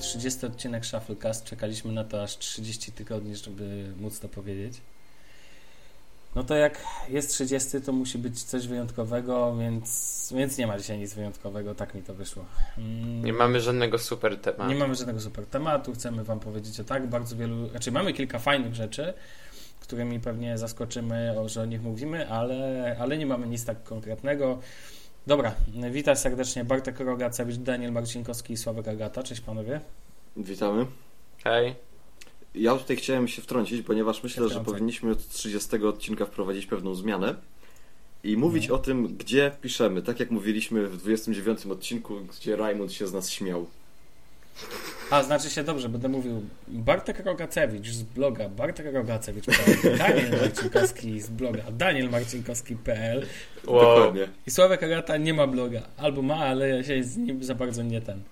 30 odcinek Shufflecast. Czekaliśmy na to aż 30 tygodni, żeby móc to powiedzieć. No to jak jest 30, to musi być coś wyjątkowego, więc, więc nie ma dzisiaj nic wyjątkowego, tak mi to wyszło. Mm. Nie mamy żadnego super tematu. Nie mamy żadnego super tematu, chcemy Wam powiedzieć o tak bardzo wielu, znaczy mamy kilka fajnych rzeczy, którymi pewnie zaskoczymy, że o nich mówimy, ale, ale nie mamy nic tak konkretnego. Dobra, witam serdecznie Bartek Rogacewicz, Daniel Marcinkowski i Sławek Agata. Cześć panowie. Witamy. Hej. Ja tutaj chciałem się wtrącić, ponieważ myślę, że powinniśmy od 30 odcinka wprowadzić pewną zmianę i mówić no. o tym, gdzie piszemy. Tak jak mówiliśmy w 29 odcinku, gdzie Raymond się z nas śmiał. A, znaczy się dobrze, będę mówił Bartek Rogacewicz z bloga Bartek Rogacewicz, Daniel Marcinkowski z bloga danielmarcinkowski.pl wow. Dokładnie. I Sławek Agata nie ma bloga. Albo ma, ale się z nim za bardzo nie ten.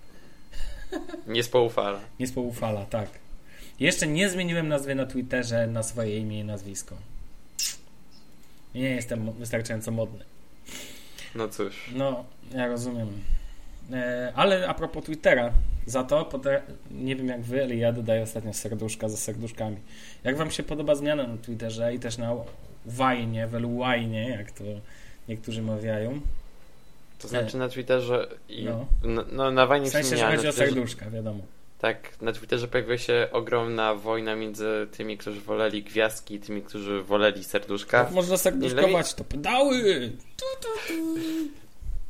Nie spoufala. Nie spoufala, tak. Jeszcze nie zmieniłem nazwy na Twitterze na swoje imię i nazwisko. Nie jestem wystarczająco modny. No cóż. No, ja rozumiem. E, ale a propos Twittera, za to nie wiem jak wy, ale ja dodaję ostatnio serduszka za serduszkami. Jak wam się podoba zmiana na Twitterze i też na Wajnie, Wajnie, jak to niektórzy mawiają? To znaczy na Twitterze i no, no, no na Wajnie w sensie, że chodzi o serduszka, wiadomo. Tak, na Twitterze pojawiła się ogromna wojna między tymi, którzy woleli gwiazdki i tymi, którzy woleli serduszka. Jak można serduszkować, to pedały! Tu, tu, tu.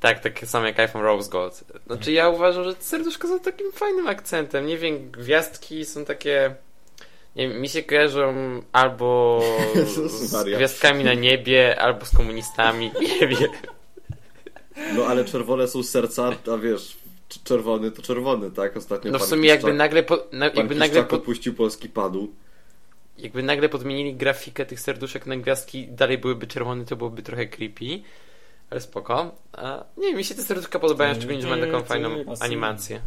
Tak, takie same jak iPhone Rose Gold. Znaczy ja uważam, że serduszko są takim fajnym akcentem. Nie wiem, gwiazdki są takie... Nie wiem, mi się kojarzą albo z gwiazdkami na niebie, albo z komunistami, nie wiem. No ale czerwone są serca, a wiesz, czerwony to czerwony, tak? Ostatnio No w sumie jakby nagle... Po, na, jakby nagle po... polski padł. Jakby nagle podmienili grafikę tych serduszek na gwiazdki, dalej byłyby czerwone, to byłoby trochę creepy. Ale spoko. A, nie mi się te serduszka podobają, szczególnie, że ma taką fajną animację.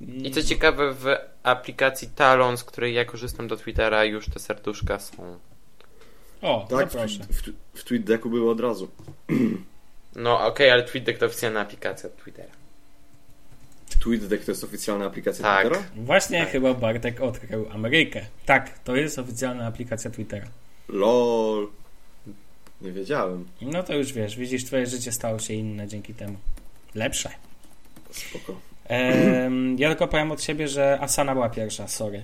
I co ciekawe, w aplikacji Talon, z której ja korzystam do Twittera, już te serduszka są. O, tak, w, w, w TweetDecku było od razu. No okej, okay, ale TweetDeck to oficjalna aplikacja Twittera. TweetDeck to jest oficjalna aplikacja tak. Twittera? Właśnie tak. chyba Bartek odkrył Amerykę. Tak, to jest oficjalna aplikacja Twittera. LOL. Nie wiedziałem. No to już wiesz, widzisz, twoje życie stało się inne dzięki temu. Lepsze. Spoko. Ehm, ja tylko powiem od siebie, że Asana była pierwsza, sorry.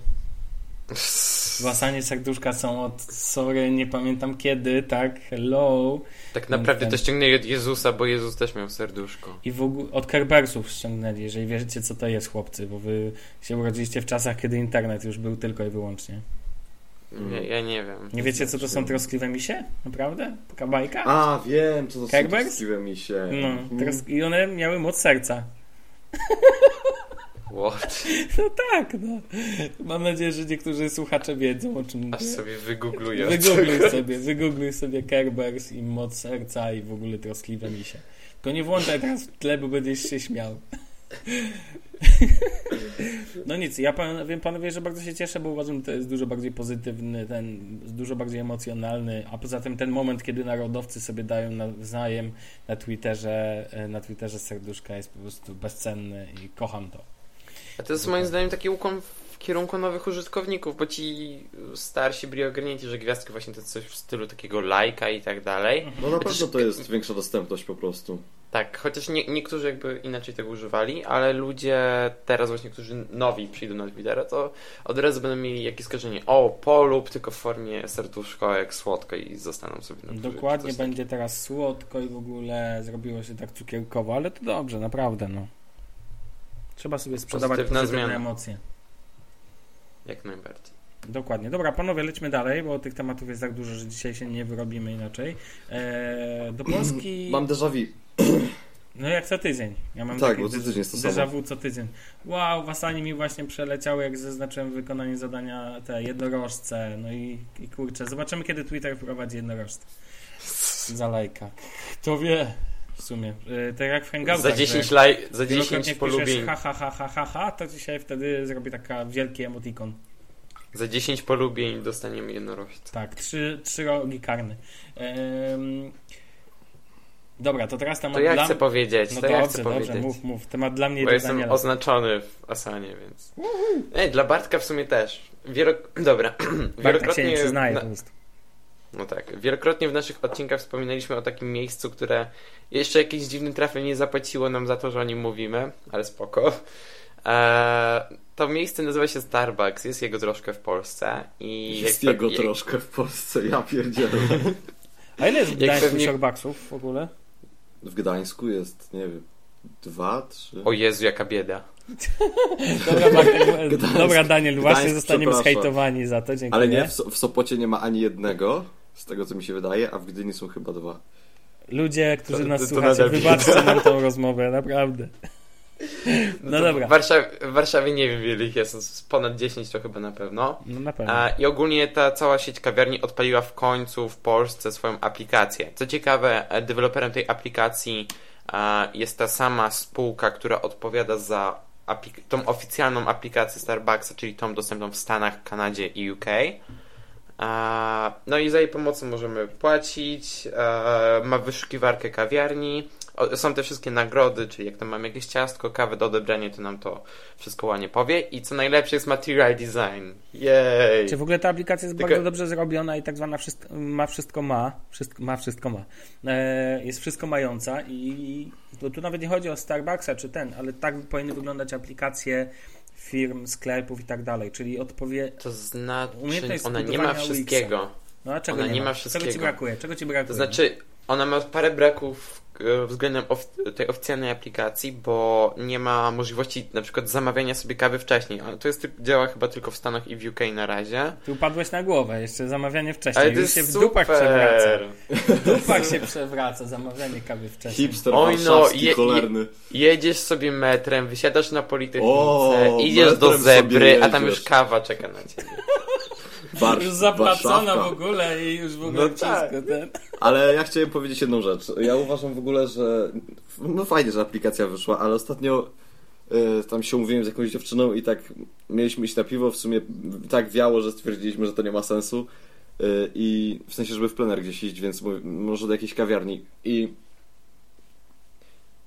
W Asanie serduszka są od sorry, nie pamiętam kiedy, tak, hello. Tak naprawdę to ściągnęli od Jezusa, bo Jezus też miał serduszko. I w ogóle od Kerbersów ściągnęli, jeżeli wierzycie co to jest, chłopcy, bo wy się urodziliście w czasach, kiedy internet już był tylko i wyłącznie. Ja, ja, nie wiem. Nie wiecie, co to są troskliwe misie? Naprawdę? Taka bajka? A, wiem, co to są troskliwe misie. No, mhm. I one miały moc serca. What? No tak, no. Mam nadzieję, że niektórzy słuchacze wiedzą, o czym Aż sobie wygoogluję. Wygoogluj sobie, wygoogluj sobie Kerbers i moc serca i w ogóle troskliwe misie. Tylko nie włączaj teraz w tle, bo będziesz się śmiał. No nic, ja wiem panowie, że bardzo się cieszę, bo uważam, że to jest dużo bardziej pozytywny, ten, dużo bardziej emocjonalny, a poza tym ten moment, kiedy narodowcy sobie dają nawzajem na Twitterze, e, na Twitterze serduszka jest po prostu bezcenny i kocham to. A to jest moim zdaniem taki ukłon w kierunku nowych użytkowników, bo ci starsi byli ogarnięci, że gwiazdki właśnie to coś w stylu takiego lajka i tak dalej. No na pewno to jest większa dostępność po prostu. Tak, chociaż nie, niektórzy jakby inaczej tego używali, ale ludzie teraz właśnie, którzy nowi przyjdą na Twittera, to od razu będą mieli jakieś skojarzenie, o, polub, tylko w formie serduszko, jak słodko i zostaną sobie na Dokładnie, będzie teraz słodko i w ogóle zrobiło się tak cukierkowo, ale to dobrze, naprawdę, no. Trzeba sobie sprzedawać pozytywne, pozytywne emocje. Jak najbardziej. Dokładnie. Dobra, panowie, lećmy dalej, bo tych tematów jest tak dużo, że dzisiaj się nie wyrobimy inaczej. Eee, do Polski... Mam déjà vu. No jak co tydzień. Ja mam tak, bo co tydzień jest to déjà vu co tydzień. Wow, w Asani mi właśnie przeleciały, jak zaznaczyłem wykonanie zadania te jednorożce. No i, i kurczę, zobaczymy kiedy Twitter wprowadzi jednorożce. Za lajka. Kto wie? W sumie. Yy, tak jak w Hangoutach. Za 10 laj, za 10 polubień. Ha, ha, ha, ha, ha, ha, to dzisiaj wtedy zrobi taka wielki emotikon. Za 10 polubień dostaniemy jednorożce. Tak, trzy, trzy rogi karne. Ehm, Dobra, to teraz temat To ja dla... chcę powiedzieć, No to dobrze, ja chcę dobrze, powiedzieć. mów, mów. Temat dla mnie Bo jestem Daniela. oznaczony w Asanie, więc... Ej, dla Bartka w sumie też. Wielo... Dobra. Bartek się nie przyznaje na- po prostu. No tak. Wielokrotnie w naszych odcinkach wspominaliśmy o takim miejscu, które jeszcze jakimś dziwnym trafem nie zapłaciło nam za to, że o nim mówimy, ale spoko. Eee, to miejsce nazywa się Starbucks, jest jego troszkę w Polsce i Jest jego troszkę w Polsce, ja pierdzielę. A ile jest w Gdańsku pewnie- Starbucksów w ogóle? W Gdańsku jest, nie wiem, dwa, trzy. O Jezu, jaka bieda. Dobra, Bartek, Gdańsk- dobra Daniel, właśnie Gdańsk, zostaniemy przepraszam. zhejtowani za to, dziękuję. Ale nie, w, So- w Sopocie nie ma ani jednego, z tego co mi się wydaje, a w Gdyni są chyba dwa. Ludzie, którzy To- nas to- to słuchacie, wybaczcie nam tą rozmowę, naprawdę. No to dobra. W Warszawie, w Warszawie nie wiem, ile ich jest, ponad 10 to chyba na pewno. No na pewno. I ogólnie ta cała sieć kawiarni odpaliła w końcu w Polsce swoją aplikację. Co ciekawe, e, deweloperem tej aplikacji jest ta sama spółka, która odpowiada za tą oficjalną aplikację Starbucksa, czyli tą dostępną w Stanach, Kanadzie i UK. No i za jej pomocą możemy płacić. E, ma wyszukiwarkę kawiarni. Są te wszystkie nagrody, czyli jak tam mamy jakieś ciastko, kawę do odebrania, to nam to wszystko ładnie powie. I co najlepsze jest material design. Jej! Czy w ogóle ta aplikacja jest Tylko- bardzo dobrze zrobiona i tak zwana wszystko, ma wszystko ma, wszystko, ma wszystko ma. E, jest wszystko mająca i to tu nawet nie chodzi o Starbucksa czy ten, ale tak powinny wyglądać aplikacje firm, sklepów i tak dalej, czyli odpowie... To znaczy, ona nie ma wszystkiego. No a czego Ona nie, nie ma? ma Czego ci wszystkiego. brakuje? Czego ci brakuje? To znaczy, ona ma parę braków e, względem of- tej oficjalnej aplikacji, bo nie ma możliwości na przykład zamawiania sobie kawy wcześniej. To jest działa chyba tylko w Stanach i w UK na razie. Ty upadłeś na głowę, jeszcze zamawianie wcześniej. Ale to Już jest się w dupach przewraca. super! W dupach się przewraca zamawianie kawy wcześniej. Hipster Oj, no, je- je-. Jedziesz sobie metrem, wysiadasz na Politechnice, O, idziesz do Zebry, a tam już kawa czeka na ciebie. Warsz- Już zapłacona w ogóle i już w ogóle No wszystko tak. ten. Ale ja chciałem powiedzieć jedną rzecz. Ja uważam w ogóle, że no fajnie, że aplikacja wyszła, ale ostatnio e, tam się umówiłem z jakąś dziewczyną i tak mieliśmy iść na piwo, w sumie tak wiało, że stwierdziliśmy, że to nie ma sensu e, i w sensie, żeby w plener gdzieś iść, więc może do jakiejś kawiarni i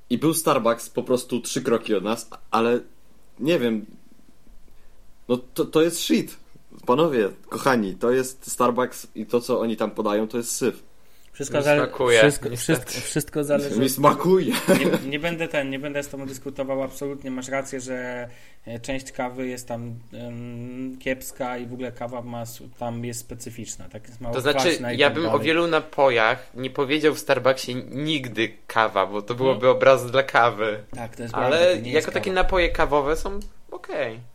i był Starbucks po prostu trzy kroki od nas, ale nie wiem no to, to jest shit. Panowie, kochani, to jest Starbucks i to, co oni tam podają, to jest syf. Wszystko, zale- smakuje, wszystko, wszystko, wszystko zależy. Mi smakuje. Nie, nie będę ten, nie będę z tobą dyskutował, absolutnie masz rację, że e, część kawy jest tam em, kiepska i w ogóle kawa ma, tam jest specyficzna, tak jest mało To znaczy, ja tak bym o dalej. wielu napojach nie powiedział w Starbucksie nigdy kawa, bo to byłoby obraz dla kawy. Tak, to jest Ale prawda, to nie jest jako takie kawa. napoje kawowe są okej. Tak.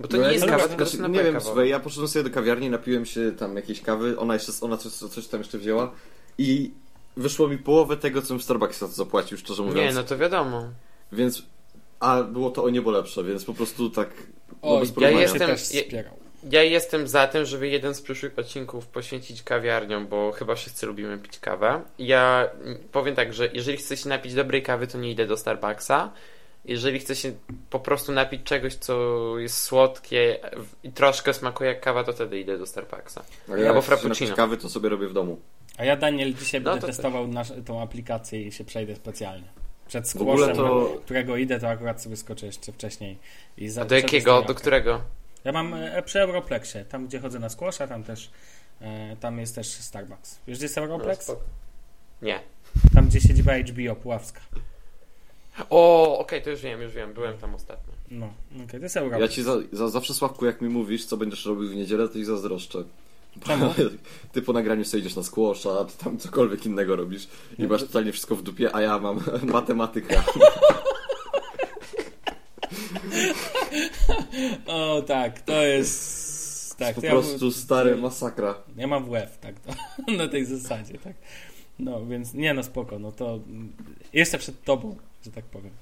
Bo to No nie jest kawa, wiem, tylko to znaczy, Nie wiem, słuchaj, ja poszedłem sobie do kawiarni, napiłem się tam jakiejś kawy, ona jeszcze ona coś, coś tam jeszcze wzięła i wyszło mi połowę tego, co bym w to zapłacił, szczerze mówiąc. Nie, no to wiadomo. Więc, a było to o niebo lepsze, więc po prostu tak no Oj, bez ja jestem-. Ja jestem za tym, żeby jeden z przyszłych odcinków poświęcić kawiarniom, bo chyba wszyscy lubimy pić kawę. Ja powiem tak, że jeżeli chcę się napić dobrej kawy, to nie idę do Starbucksa. Jeżeli chcę się po prostu napić czegoś, co jest słodkie i troszkę smakuje jak kawa, to wtedy idę do Starbucksa. A albo jak chcę frappuccino. kawy, to sobie robię w domu. A ja, Daniel, dzisiaj No będę to testował nasz, tą aplikację i się przejdę specjalnie. Przed W ogóle skłosem, to- do którego idę, to akurat sobie skoczę jeszcze wcześniej. I za, A do jakiego? Do którego? Ja mam e, przy Europlexie, tam gdzie chodzę na skłosza, tam też e, tam jest też Starbucks. Wiesz gdzie jest Europlex? No, Nie. Tam gdzie siedziba HBO Puławska. O, okej, to już wiem, już wiem. Byłem tam ostatnio. No, okej, to jest Ja ci za, za, zawsze, Sławku, jak mi mówisz, co będziesz robił w niedzielę, to ich zazdroszczę. Czemu? Ty po nagraniu sobie idziesz na squasha, ty tam cokolwiek innego robisz i masz totalnie wszystko w dupie, a ja mam matematyka. O tak, to jest... Tak, po to ja- prostu stary masakra. Ja mam WF, tak, to, na tej zasadzie, tak. No, więc nie no, spoko, no to jeszcze przed tobą, że tak powiem.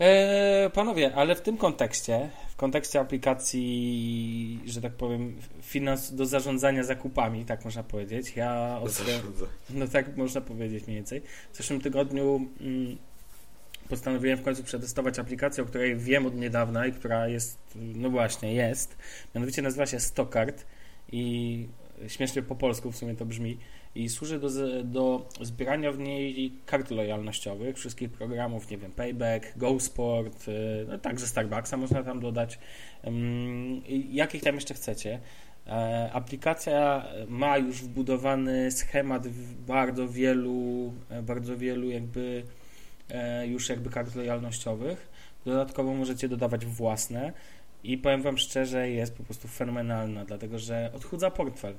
E, panowie, ale w tym kontekście, w kontekście aplikacji, że tak powiem, finans do zarządzania zakupami, tak można powiedzieć, ja od, no tak można powiedzieć mniej więcej. W zeszłym tygodniu mm, postanowiłem w końcu przetestować aplikację, o której wiem od niedawna i która jest, no właśnie, jest. Mianowicie nazywa się Stockard i śmiesznie po polsku w sumie to brzmi, i służy do, do zbierania w niej kart lojalnościowych, wszystkich programów, nie wiem, Payback, GoSport, y, no także Starbucksa można tam dodać, jakich tam jeszcze chcecie. E, aplikacja ma już wbudowany schemat bardzo wielu, e, bardzo wielu jakby e, już jakby kart lojalnościowych. Dodatkowo możecie dodawać własne i powiem Wam szczerze, jest po prostu fenomenalna, dlatego że odchudza portfel.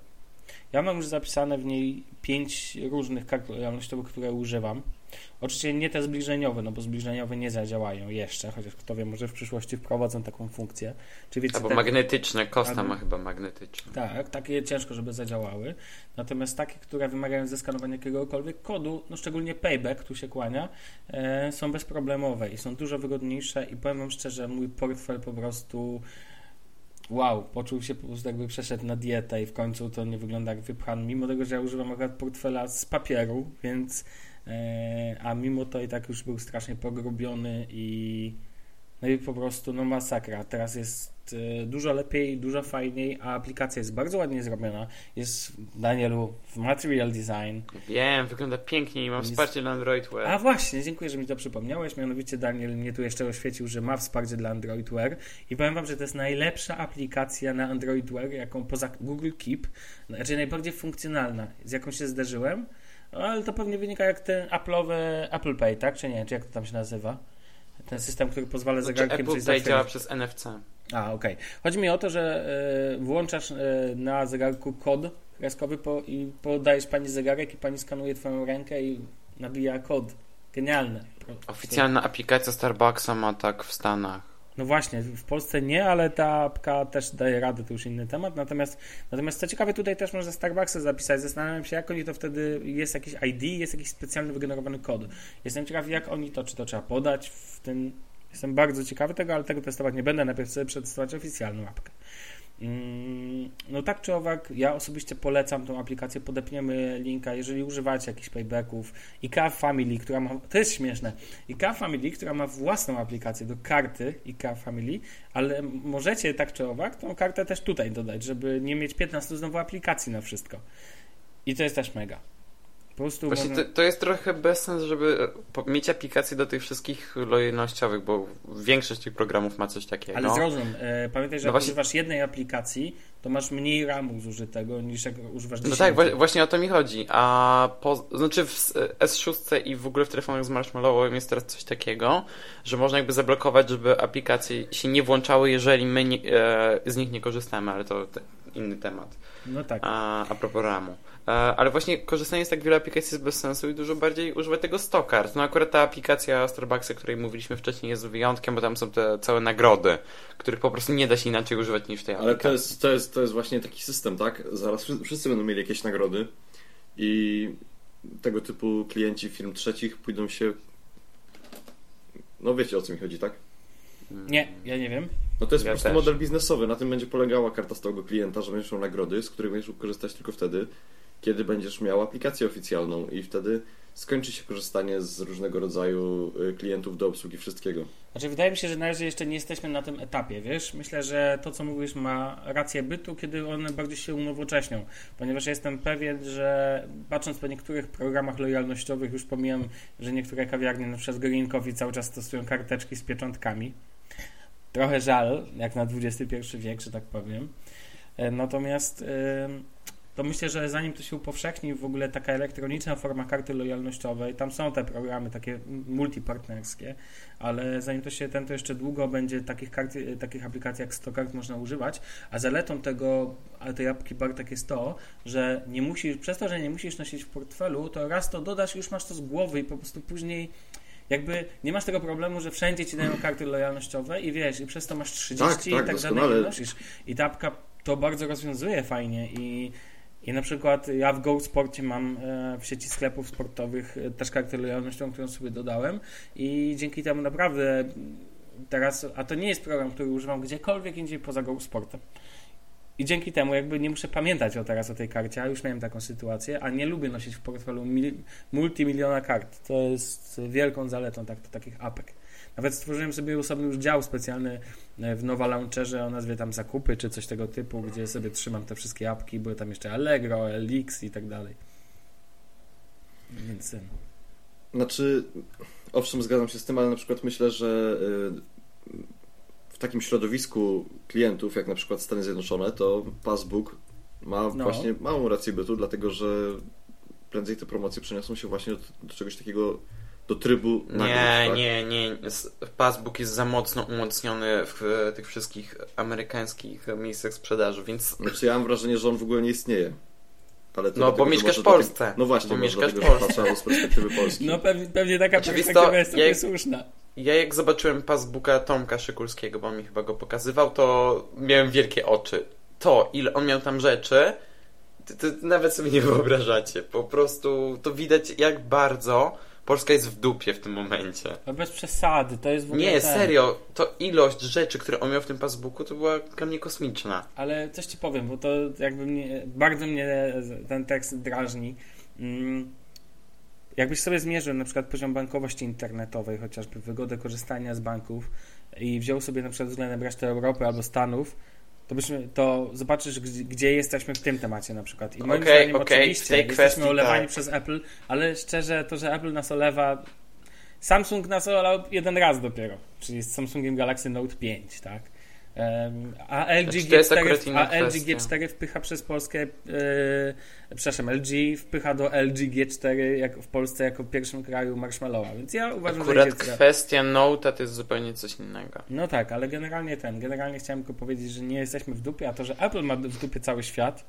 Ja mam już zapisane w niej pięć różnych kart lojalnościowych, które używam. Oczywiście nie te zbliżeniowe, no bo zbliżeniowe nie zadziałają jeszcze, chociaż kto wie, może w przyszłości wprowadzą taką funkcję. Czy wiecie, Albo te... magnetyczne, Kosta ma chyba magnetyczne. Tak, takie ciężko, żeby zadziałały. Natomiast takie, które wymagają zeskanowania jakiegokolwiek kodu, no szczególnie Payback, tu się kłania, e, są bezproblemowe i są dużo wygodniejsze i powiem Wam szczerze, mój portfel po prostu wow, poczuł się po prostu jakby przeszedł na dietę i w końcu to nie wygląda jak wypchany, mimo tego, że ja używam akurat portfela z papieru, więc e, a mimo to i tak już był strasznie pogrubiony i no i po prostu no masakra. Teraz jest e, dużo lepiej, dużo fajniej, a aplikacja jest bardzo ładnie zrobiona. Jest, Danielu, w Material Design. Wiem, wygląda pięknie i mam jest... wsparcie dla Android Wear. A właśnie, dziękuję, że mi to przypomniałeś. Mianowicie Daniel mnie tu jeszcze oświecił, że ma wsparcie dla Android Wear i powiem Wam, że to jest najlepsza aplikacja na Android Wear, jaką poza Google Keep, znaczy najbardziej funkcjonalna, z jaką się zderzyłem. No, ale to pewnie wynika jak ten Apple'owy Apple Pay, tak? Czy nie? Czy jak to tam się nazywa? Ten system, który pozwala znaczy, zegarkiem Apple Pay działa przez NFC. A, okej. Okay. Chodzi mi o to, że y, włączasz y, na zegarku kod kreskowy po, i podajesz pani zegarek i pani skanuje twoją rękę i nabija kod. Genialne. Oficjalna aplikacja Starbucksa ma tak w Stanach. No właśnie, w Polsce nie, ale ta apka też daje radę, to już inny temat. Natomiast, natomiast co ciekawe, tutaj też można Starbucksa zapisać. Zastanawiam się, jak oni to wtedy, jest jakiś ID, jest jakiś specjalny wygenerowany kod. Jestem ciekaw, jak oni to, czy to trzeba podać w tym. Jestem bardzo ciekawy tego, ale tego testować nie będę. Najpierw chcę przetestować oficjalną apkę. Mm, no tak czy owak, ja osobiście polecam tą aplikację, podepniemy linka, jeżeli używacie jakichś paybacków. IKEA Family, która ma, to jest śmieszne, IKEA Family, która ma własną aplikację do karty IKEA Family, ale możecie tak czy owak tą kartę też tutaj dodać, żeby nie mieć 15 znowu aplikacji na wszystko. I to jest też mega. Po prostu Właśnie można... to, to, jest trochę bez sens, żeby e, mieć aplikacje do tych wszystkich lojalnościowych, bo większość tych programów ma coś takiego. Ale zrozum, e, pamiętaj, że no jak właśnie... używasz jednej aplikacji, to masz mniej RAMu zużytego niż jak używasz 10. No tak, właśnie o to mi chodzi. A po, znaczy w S6 i w ogóle w telefonach z Marshmallowem jest teraz coś takiego, że można jakby zablokować, żeby aplikacje się nie włączały, jeżeli my nie, e, z nich nie korzystamy, ale to inny temat. No tak. A, a propos RAMu. E, ale właśnie korzystanie z tak wielu aplikacji jest bez sensu i dużo bardziej używać tego Stockart. No akurat ta aplikacja Starbucksa, o której mówiliśmy wcześniej, jest wyjątkiem, bo tam są te całe nagrody, których po prostu nie da się inaczej używać niż w tej aplikacji. Ale to jest, to jest, to jest właśnie taki system, tak? Zaraz wszyscy będą mieli jakieś nagrody i tego typu klienci firm trzecich pójdą się... No wiecie o co mi chodzi, tak? Nie, ja nie wiem. No to jest ja po prostu też. model biznesowy. Na tym będzie polegała karta stałego klienta, że będziesz miał nagrody, z których będziesz mógł korzystać tylko wtedy, kiedy będziesz miał aplikację oficjalną i wtedy skończy się korzystanie z różnego rodzaju y, klientów do obsługi wszystkiego. Znaczy, wydaje mi się, że na razie jeszcze nie jesteśmy na tym etapie, wiesz? Myślę, że to, co mówisz, ma rację bytu, kiedy one bardziej się unowocześnią, ponieważ jestem pewien, że patrząc po niektórych programach lojalnościowych, już pomijam, że niektóre kawiarnie, na przykład Green Coffee, cały czas stosują karteczki z pieczątkami. Trochę żal, jak na XXI wiek, że tak powiem. E, natomiast... Yy to myślę, że zanim to się upowszechni w ogóle taka elektroniczna forma karty lojalnościowej, tam są te programy takie multipartnerskie, ale zanim to się ten, to jeszcze długo będzie takich, kart, takich aplikacji jak 100 kart można używać, a zaletą tego, tej apki Bartek jest to, że nie musisz, przez to, że nie musisz nosić w portfelu, to raz to dodasz już masz to z głowy i po prostu później jakby nie masz tego problemu, że wszędzie ci dają karty lojalnościowe i wiesz, i przez to masz 30 tak, tak, i tak dalej nie nosisz. I ta apka to bardzo rozwiązuje fajnie i i na przykład ja w Go Sporcie mam e, w sieci sklepów sportowych e, też kartę lojalnościową, którą sobie dodałem i dzięki temu naprawdę teraz, a to nie jest program, który używam gdziekolwiek indziej poza Go Sportem. I dzięki temu jakby nie muszę pamiętać o teraz o tej karcie, a już miałem taką sytuację, a nie lubię nosić w portfelu mil, multimiliona kart. To jest wielką zaletą tak, takich apek. Nawet stworzyłem sobie osobny już dział specjalny e, w Nowa Launcherze o nazwie tam zakupy czy coś tego typu, gdzie sobie trzymam te wszystkie apki, były tam jeszcze Allegro, Elix i tak dalej. Więc... Znaczy, owszem, zgadzam się z tym, ale na przykład myślę, że y, w takim środowisku klientów, jak na przykład Stany Zjednoczone, to Passbook ma no. właśnie małą rację bytu, dlatego że prędzej te promocje przeniosą się właśnie do, do czegoś takiego do trybu nagród, Nie, tak? nie, nie. Passbook jest za mocno umocniony w tych wszystkich amerykańskich miejscach sprzedaży, więc... Znaczy ja mam wrażenie, że on w ogóle nie istnieje. Ale no, bo mieszkasz w Polsce. Tak, no właśnie, bo mieszkasz w Polsce. z perspektywy Polski. No pewnie, pewnie taka Oczywiście perspektywa jest ja, słuszna. Ja jak zobaczyłem passbooka Tomka Szykulskiego, bo mi chyba go pokazywał, to miałem wielkie oczy. To, ile on miał tam rzeczy, to, to nawet sobie nie wyobrażacie. Po prostu to widać jak bardzo Polska jest w dupie w tym momencie. No bez przesady, to jest w ogóle Nie, ten... serio, to ilość rzeczy, które on miał w tym Facebooku, to była dla mnie kosmiczna. Ale coś ci powiem, bo to jakby mnie, bardzo mnie ten tekst drażni. Mm, jakbyś sobie zmierzył na przykład poziom bankowości internetowej, chociażby wygodę korzystania z banków i wziął sobie na przykład względem reszty Europy albo Stanów, to, byśmy, to zobaczysz, gdzie jesteśmy w tym temacie na przykład. I moim okay, zdaniem okay. oczywiście jesteśmy olewani tak. przez Apple, ale szczerze to, że Apple nas olewa Samsung nas olał jeden raz dopiero, czyli z Samsungiem Galaxy Note 5, tak? A LG, G4, a LG G4 wpycha przez Polskę, yy, przepraszam, LG wpycha do LG G4 jak w Polsce jako pierwszym kraju Marshmallowa, więc ja uważam, Akurat że kwestia Note to jest zupełnie coś innego. No tak, ale generalnie ten, generalnie chciałem tylko powiedzieć, że nie jesteśmy w dupie, a to, że Apple ma w dupie cały świat,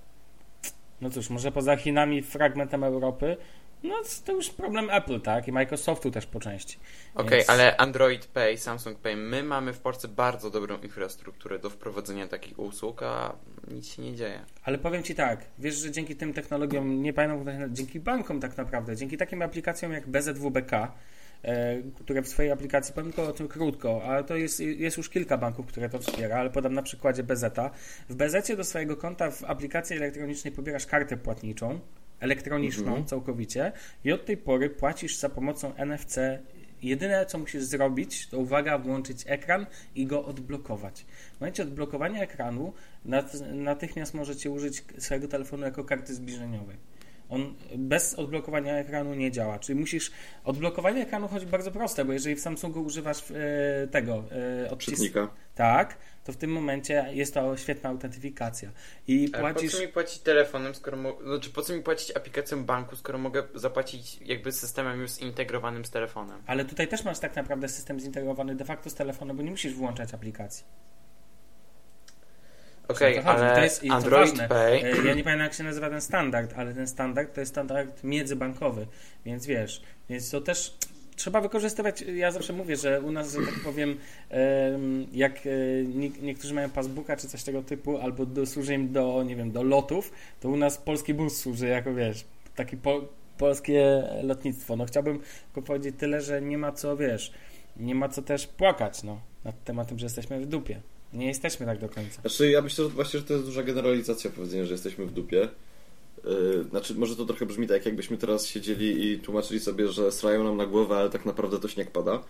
no cóż, może poza Chinami fragmentem Europy, no to już problem Apple, tak? I Microsoftu też po części. Okej, okay, ale Android Pay, Samsung Pay, my mamy w Polsce bardzo dobrą infrastrukturę do wprowadzenia takich usług, a nic się nie dzieje. Ale powiem Ci tak, wiesz, że dzięki tym technologiom, nie pamiętam, dzięki bankom tak naprawdę, dzięki takim aplikacjom jak BZWBK, e, które w swojej aplikacji, powiem tylko o tym krótko, ale to jest, jest już kilka banków, które to wspiera, ale podam na przykładzie BZ. W BZ do swojego konta w aplikacji elektronicznej pobierasz kartę płatniczą, elektroniczną mhm. całkowicie i od tej pory płacisz za pomocą NFC. Jedyne, co musisz zrobić, to uwaga, włączyć ekran i go odblokować. W momencie odblokowania ekranu natychmiast możecie użyć swojego telefonu jako karty zbliżeniowej. On bez odblokowania ekranu nie działa. Czyli musisz. Odblokowanie ekranu chodzi bardzo proste, bo jeżeli w Samsungu używasz e, tego e, tak, to w tym momencie jest to świetna autentyfikacja. I płacisz... po co mi płacić telefonem, skoro mo... znaczy po co mi płacić aplikacją banku, skoro mogę zapłacić jakby systemem już zintegrowanym z telefonem? Ale tutaj też masz tak naprawdę system zintegrowany de facto z telefonem, bo nie musisz włączać aplikacji. Okej, okay, ale to jest, Android to Pay... E, ja nie pamiętam jak się nazywa ten standard, ale ten standard to jest standard międzybankowy, więc wiesz, więc to też trzeba wykorzystywać, ja zawsze mówię, że u nas, że tak powiem, jak e, niektórzy mają pasbuka czy coś tego typu, albo do, służy im do, nie wiem, do lotów, to u nas polski bus służy jako, wiesz, taki po, polskie lotnictwo. No chciałbym tylko powiedzieć tyle, że nie ma co, wiesz, nie ma co też płakać, no, nad tematem, że jesteśmy w dupie. Nie jesteśmy tak do końca. Znaczy, ja myślę, że właśnie, że to jest duża generalizacja powiedzenia, że jesteśmy w dupie. Yy, znaczy, może to trochę brzmi tak, jakbyśmy teraz siedzieli i tłumaczyli sobie, że srają nam na głowę, ale tak naprawdę to śnieg pada.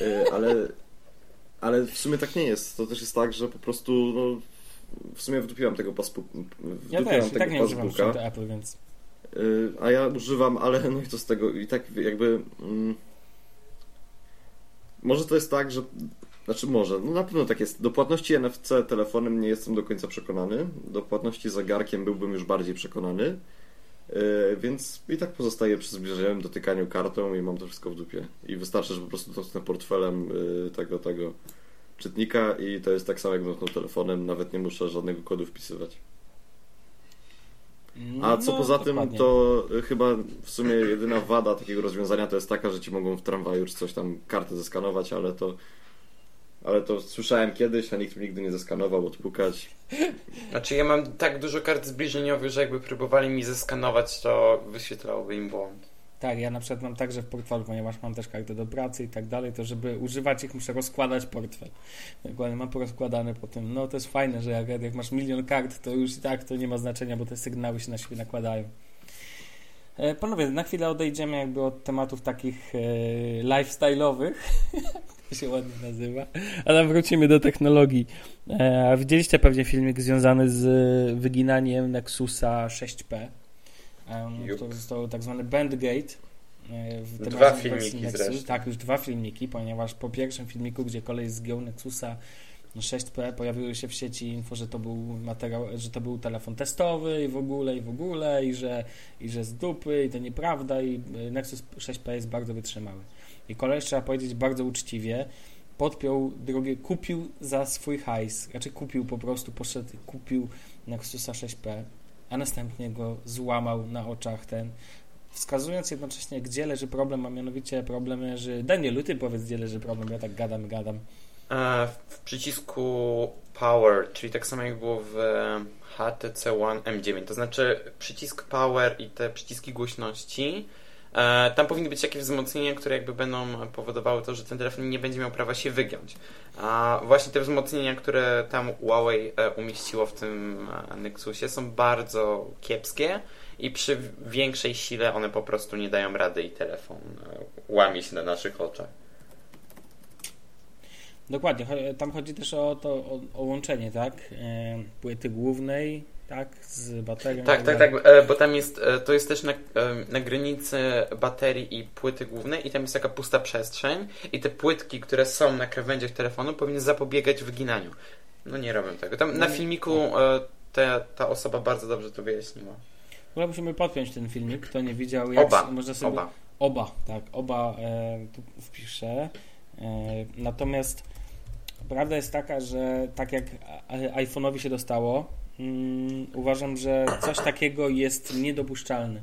Yy, ale, ale w sumie tak nie jest. To też jest tak, że po prostu no, w sumie wdupiłam tego pasbuka. Ja też, tego tak nie używam Apple, więc... Yy, a ja używam, ale no i to z tego i tak jakby... Mm, może to jest tak, że znaczy może, no na pewno tak jest. Do płatności NFC telefonem nie jestem do końca przekonany. Do płatności zegarkiem byłbym już bardziej przekonany. Yy, więc i tak pozostaję przy zbliżeniowym dotykaniu kartą i mam to wszystko w dupie. I wystarczy, że po prostu dotknę portfelem yy, tego, tego czytnika i to jest tak samo jak dotknął telefonem, nawet nie muszę żadnego kodu wpisywać. A co no, poza dokładnie. tym, to chyba w sumie jedyna wada takiego rozwiązania to jest taka, że ci mogą w tramwaju już coś tam kartę zeskanować, ale to ale to słyszałem kiedyś, a nikt mi nigdy nie zeskanował, odpukać. Znaczy ja mam tak dużo kart zbliżeniowych, że jakby próbowali mi zeskanować, to wyświetlałoby im błąd. Tak, ja na przykład mam także w portfelu, ponieważ mam też kartę do pracy i tak dalej, to żeby używać ich muszę rozkładać portfel. Dokładnie mam porozkładane po tym. No to jest fajne, że jak, jak masz milion kart, to już i tak to nie ma znaczenia, bo te sygnały się na siebie nakładają. E, panowie, na chwilę odejdziemy jakby od tematów takich e, lifestyle'owych się ładnie nazywa. Ale wrócimy do technologii. E, widzieliście pewnie filmik związany z wyginaniem Nexusa 6P, e, który został tak zwany Bandgate. E, dwa filmiki Nexus, Tak, już dwa filmiki, ponieważ po pierwszym filmiku, gdzie kolej zgiął Nexusa 6P pojawiły się w sieci info, że to był materiał, że to był telefon testowy i w ogóle, i w ogóle, i że, i że z dupy, i to nieprawda, i Nexus 6P jest bardzo wytrzymały. I kolej, trzeba powiedzieć bardzo uczciwie, podpiął drogie, kupił za swój hajs, raczej kupił po prostu, poszedł, kupił Nexusa 6P, a następnie go złamał na oczach ten, wskazując jednocześnie, gdzie leży problem, a mianowicie problem leży, Danielu, ty powiedz, gdzie leży problem, ja tak gadam, gadam. E, w przycisku Power, czyli tak samo jak było w HTC One M9, to znaczy przycisk Power i te przyciski głośności tam powinny być jakieś wzmocnienia, które jakby będą powodowały to, że ten telefon nie będzie miał prawa się wygiąć. A właśnie te wzmocnienia, które tam Huawei e, umieściło w tym Nexusie są bardzo kiepskie i przy większej sile one po prostu nie dają rady i telefon łamie się na naszych oczach. Dokładnie, tam chodzi też o to, o, o łączenie, tak? E, płyty głównej, tak? Z baterią. Tak, tak, tak, tak, bo tam jest, e, to jest też na, na granicy baterii i płyty głównej i tam jest taka pusta przestrzeń i te płytki, które są na krawędziach telefonu powinny zapobiegać wyginaniu. No nie robią tego. Tam na no filmiku ta, ta osoba bardzo dobrze to wyjaśniła. Chyba musimy podpiąć ten filmik, kto nie widział. Jak oba, można sobie... oba. Oba, tak, oba e, tu wpiszę. E, natomiast Prawda jest taka, że tak jak iPhone'owi się dostało, um, uważam, że coś takiego jest niedopuszczalne.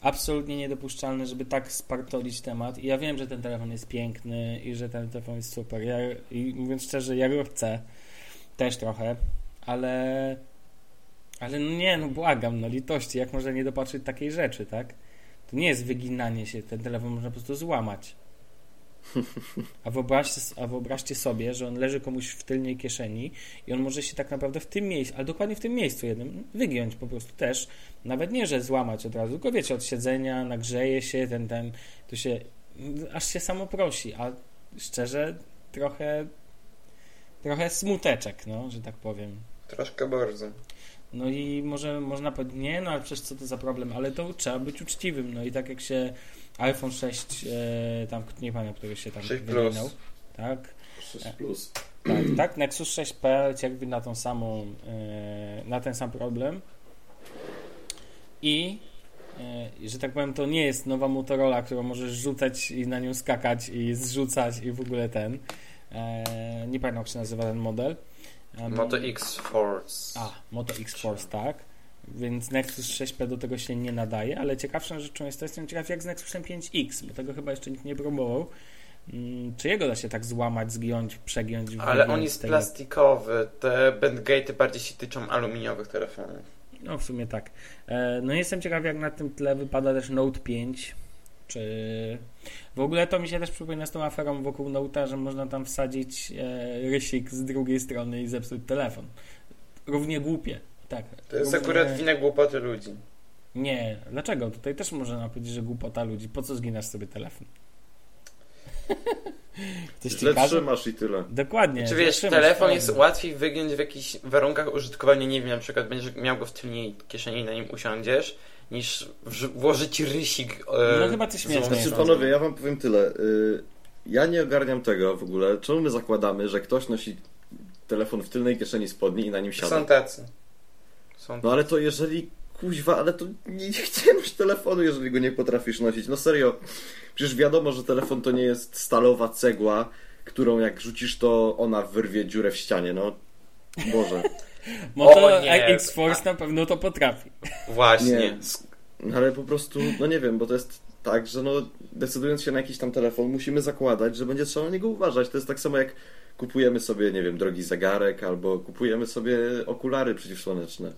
Absolutnie niedopuszczalne, żeby tak spartolić temat. I ja wiem, że ten telefon jest piękny i że ten telefon jest super. Ja, I mówiąc szczerze, ja go chcę. Też trochę. Ale ale no nie, no błagam, no litości, jak można nie dopatrzyć takiej rzeczy, tak? To nie jest wyginanie się, ten telefon można po prostu złamać. A wyobraźcie, a wyobraźcie sobie, że on leży komuś w tylnej kieszeni i on może się tak naprawdę w tym miejscu, ale dokładnie w tym miejscu jednym, wygiąć po prostu też. Nawet nie, że złamać od razu, tylko wiecie, od siedzenia, nagrzeje się, ten, ten, to się, aż się samo prosi, a szczerze trochę, trochę smuteczek, no, że tak powiem. Troszkę bardzo. No i może można powiedzieć, nie, no ale przecież co to za problem, ale to trzeba być uczciwym, no i tak jak się iPhone 6, e, tam nie pamiętam, który się tam wymieniał. Tak. 6 Plus. Tak, tak, Nexus 6P jakby na tą samą, e, na ten sam problem. I e, że tak powiem, to nie jest nowa Motorola, którą możesz rzucać i na nią skakać i zrzucać i w ogóle ten. E, nie pamiętam, jak się nazywa ten model. Moto X Force. A, Moto X Force, tak więc Nexus 6P do tego się nie nadaje, ale ciekawszą rzeczą jest to, jestem ciekaw jak z Nexusem 5X, bo tego chyba jeszcze nikt nie próbował. Mm, czy jego da się tak złamać, zgiąć, przegiąć? Ale on jest tego... plastikowy. Te bandgate bardziej się tyczą aluminiowych telefonów. No w sumie tak. E, no jestem ciekaw jak na tym tle wypada też Note 5. Czy w ogóle to mi się też przypomina z tą aferą wokół Note'a, że można tam wsadzić e, rysik z drugiej strony i zepsuć telefon. Równie głupie. Tak. To jest ogóle... akurat wina głupoty ludzi. Nie, dlaczego? Tutaj też można powiedzieć, że głupota ludzi. Po co zginasz sobie telefon? Coś źle trzymasz i tyle. Dokładnie. Czy wiesz, telefon jest łatwiej wygiąć w jakichś warunkach użytkowania, nie wiem, na przykład będziesz miał go w tylnej kieszeni i na nim usiądziesz, niż włożyć rysik. E, no chyba coś śmieszne. Znaczy, panowie, ja wam powiem tyle. Y, ja nie ogarniam tego w ogóle. Czemu my zakładamy, że ktoś nosi telefon w tylnej kieszeni spodni i na nim siada? Są tacy. Są... No ale to jeżeli, kuźwa, ale to nie, nie już telefonu, jeżeli go nie potrafisz nosić. No serio, przecież wiadomo, że telefon to nie jest stalowa cegła, którą jak rzucisz, to ona wyrwie dziurę w ścianie, no. Boże. Moto X-Force na pewno to potrafi. Właśnie. Nie. No, ale po prostu, no nie wiem, bo to jest tak, że no decydując się na jakiś tam telefon, musimy zakładać, że będzie trzeba na niego uważać. To jest tak samo jak kupujemy sobie, nie wiem, drogi zegarek albo kupujemy sobie okulary przeciwsłoneczne.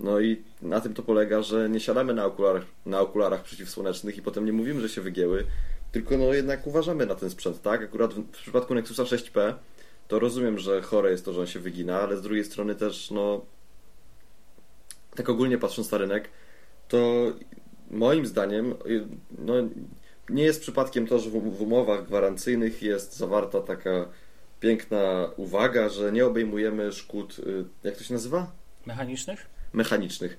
No i na tym to polega, że nie siadamy na okularach, na okularach przeciwsłonecznych i potem nie mówimy, że się wygięły, tylko no jednak uważamy na ten sprzęt, tak? Akurat w, w przypadku Nexusa 6P to rozumiem, że chore jest to, że on się wygina, ale z drugiej strony też, no tak ogólnie patrząc na rynek, to moim zdaniem, no nie jest przypadkiem to, że w umowach gwarancyjnych jest zawarta taka piękna uwaga, że nie obejmujemy szkód, y, jak to się nazywa? Mechanicznych? Mechanicznych.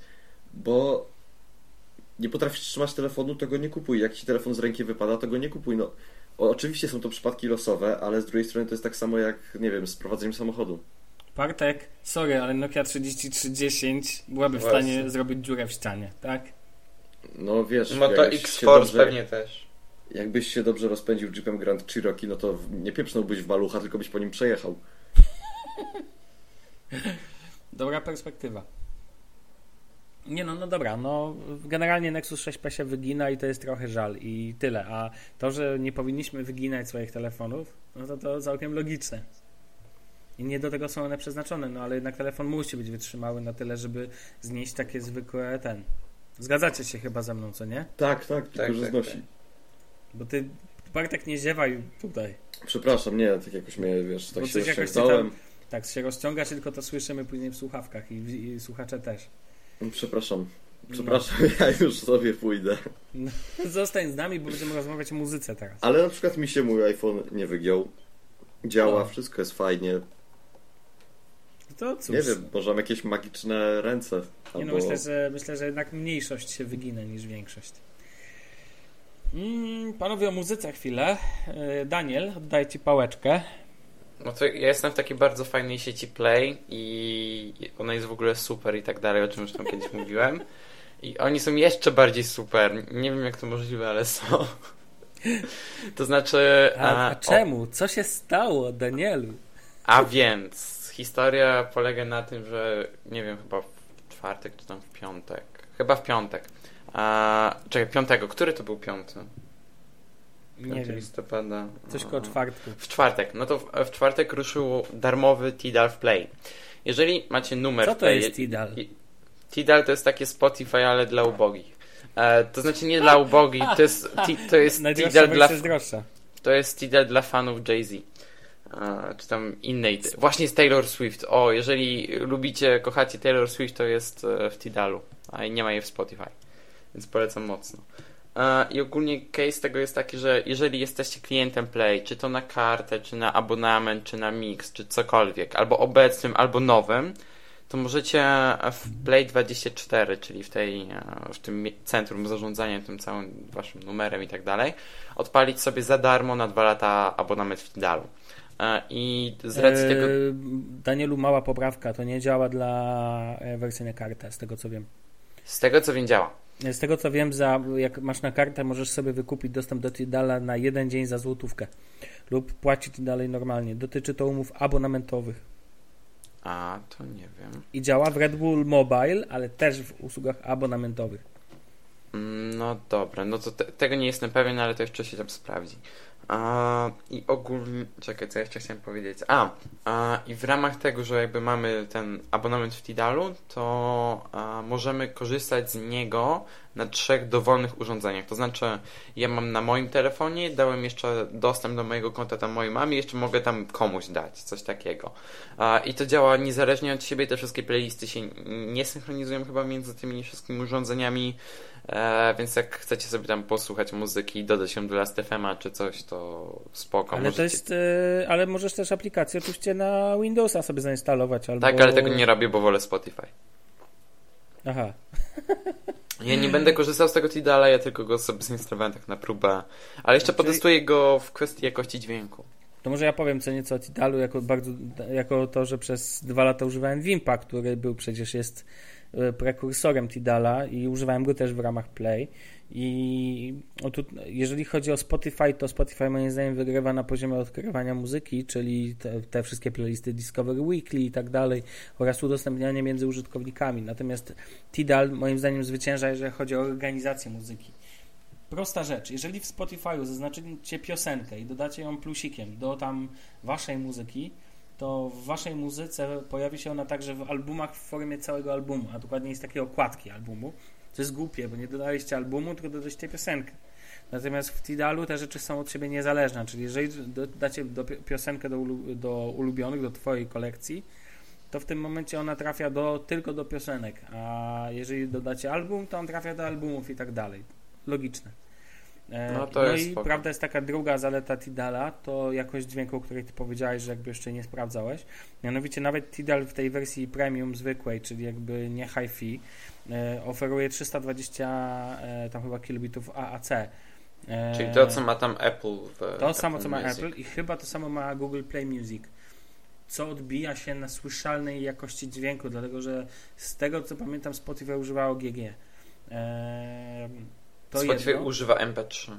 Bo nie potrafisz trzymać telefonu, to go nie kupuj. Jak ci telefon z ręki wypada, to go nie kupuj. No, oczywiście są to przypadki losowe, ale z drugiej strony to jest tak samo jak, nie wiem, z prowadzeniem samochodu. Partek, sorry, ale Nokia 3310 byłaby w stanie zrobić dziurę w ścianie, tak? No wiesz... No to X-Force pewnie też. Jakbyś się dobrze rozpędził Jeepem Grand Cherokee, no to nie pieprznąłbyś w malucha, tylko byś po nim przejechał. Dobra perspektywa. Nie no, no dobra, no generalnie Nexus 6P się wygina i to jest trochę żal i tyle, a to, że nie powinniśmy wyginać swoich telefonów, no to to całkiem logiczne. I nie do tego są one przeznaczone, no ale jednak telefon musi być wytrzymały na tyle, żeby znieść takie zwykłe ten. Zgadzacie się chyba ze mną, co nie? Tak, tak, tylko tak, że tak, znosi. Tak. Bo ty, Bartek, nie ziewaj tutaj. Przepraszam, nie, tak jakoś mnie, wiesz, tak Bo się rozciągnąłem. Tak, się rozciąga się, tylko to słyszymy później w słuchawkach i, i słuchacze też. Przepraszam. Przepraszam, no. ja już sobie pójdę. No, zostań z nami, bo będziemy rozmawiać o muzyce teraz. Ale na przykład mi się mój iPhone nie wygiął. Działa, no. wszystko jest fajnie. To cóż. Nie wiem, może mam jakieś magiczne ręce. Nie no, albo... no, myślę, że, myślę, że jednak mniejszość się wyginę niż większość. Mm, panowie o muzyce chwilę. E, Daniel, oddaję Ci pałeczkę. No to ja jestem w takiej bardzo fajnej sieci Play i ona jest w ogóle super i tak dalej, o czym już tam kiedyś mówiłem. I oni są jeszcze bardziej super. Nie wiem jak to możliwe, ale są. To znaczy. A, a, a czemu? O... Co się stało, Danielu? A więc historia polega na tym, że nie wiem, chyba w czwartek czy tam w piątek. Chyba w piątek. A, czekaj, piątego. Który to był piąty? Nie wiem. listopada. Coś koło czwartku. W czwartek. No to w, w czwartek ruszył darmowy Tidal w Play. Jeżeli macie numer Co to Play, jest Tidal? Tidal to jest takie Spotify, ale dla ubogich. E, to znaczy nie dla ubogich, to jest, ti, to jest Tidal dla... To jest Tidal dla fanów Jay-Z. E, czy tam innej. Właśnie z Taylor Swift. O, jeżeli lubicie, kochacie Taylor Swift, to jest e, w Tidalu. A nie ma jej w Spotify. Więc polecam mocno. I ogólnie case tego jest taki, że jeżeli jesteście klientem Play, czy to na kartę, czy na abonament, czy na mix, czy cokolwiek, albo obecnym, albo nowym, to możecie w Play 24, czyli w, tej, e, w tym centrum zarządzania tym całym waszym numerem i tak dalej, odpalić sobie za darmo na dwa lata abonament w Tidalu. E, I z racji eee, tego. Danielu, mała poprawka, to nie działa dla e, wersji na kartę, z tego co wiem. Z tego co wiem, działa. Z tego co wiem, za, jak masz na kartę, możesz sobie wykupić dostęp do Tidala na jeden dzień za złotówkę lub płacić dalej normalnie. Dotyczy to umów abonamentowych. A, to nie wiem. I działa w Red Bull Mobile, ale też w usługach abonamentowych. Mm, no dobra, no to te, tego nie jestem pewien, ale to jeszcze się tam sprawdzi. A, I ogólnie, czekaj, co jeszcze chciałem powiedzieć. A, a, i w ramach tego, że jakby mamy ten abonament w Tidalu, to a, możemy korzystać z niego na trzech dowolnych urządzeniach. To znaczy, ja mam na moim telefonie, dałem jeszcze dostęp do mojego konta tam mojej mamie, jeszcze mogę tam komuś dać, coś takiego. I to działa niezależnie od siebie, te wszystkie playlisty się nie synchronizują chyba między tymi wszystkimi urządzeniami E, więc jak chcecie sobie tam posłuchać muzyki, dodać się do Last.fm'a czy coś, to spoko. Ale możecie... to jest, e, ale możesz też aplikację oczywiście na Windowsa sobie zainstalować. Albo... Tak, ale tego nie robię, bo wolę Spotify. Aha. Ja nie będę korzystał z tego Tidala, ja tylko go sobie zainstalowałem tak na próbę. Ale jeszcze Czyli... potestuję go w kwestii jakości dźwięku. To może ja powiem co nieco o Tidalu, jako, bardzo, jako to, że przez dwa lata używałem Wimpa, który był przecież jest prekursorem Tidala i używałem go też w ramach Play. I tu, jeżeli chodzi o Spotify, to Spotify moim zdaniem wygrywa na poziomie odkrywania muzyki, czyli te, te, wszystkie playlisty Discovery Weekly i tak dalej oraz udostępnianie między użytkownikami. Natomiast Tidal moim zdaniem zwycięża, jeżeli chodzi o organizację muzyki. Prosta rzecz, jeżeli w Spotify'u zaznaczycie piosenkę i dodacie ją plusikiem do tam waszej muzyki, to w waszej muzyce pojawi się ona także w albumach w formie całego albumu, a dokładnie jest takiej okładki albumu. To jest głupie, bo nie dodaliście albumu, tylko dodaliście piosenkę. Natomiast w Tidalu te rzeczy są od siebie niezależne, czyli jeżeli dacie do piosenkę do, do ulubionych, do twojej kolekcji, to w tym momencie ona trafia do, tylko do piosenek, a jeżeli dodacie album, to on trafia do albumów i tak dalej. Logiczne. E, no, to no i spoko. prawda jest taka druga zaleta Tidala, to jakość dźwięku, o której ty powiedziałeś, że jakby jeszcze nie sprawdzałeś. Mianowicie nawet Tidal w tej wersji premium zwykłej, czyli jakby nie hi-fi, e, oferuje 320 e, tam chyba kilobitów AAC. Czyli to, co ma tam Apple. to Apple samo, co ma Music. Apple i chyba to samo ma Google Play Music co odbija się na słyszalnej jakości dźwięku, dlatego że z tego co pamiętam Spotify używało GG. Eee, to Spotify jedno. używa MP3.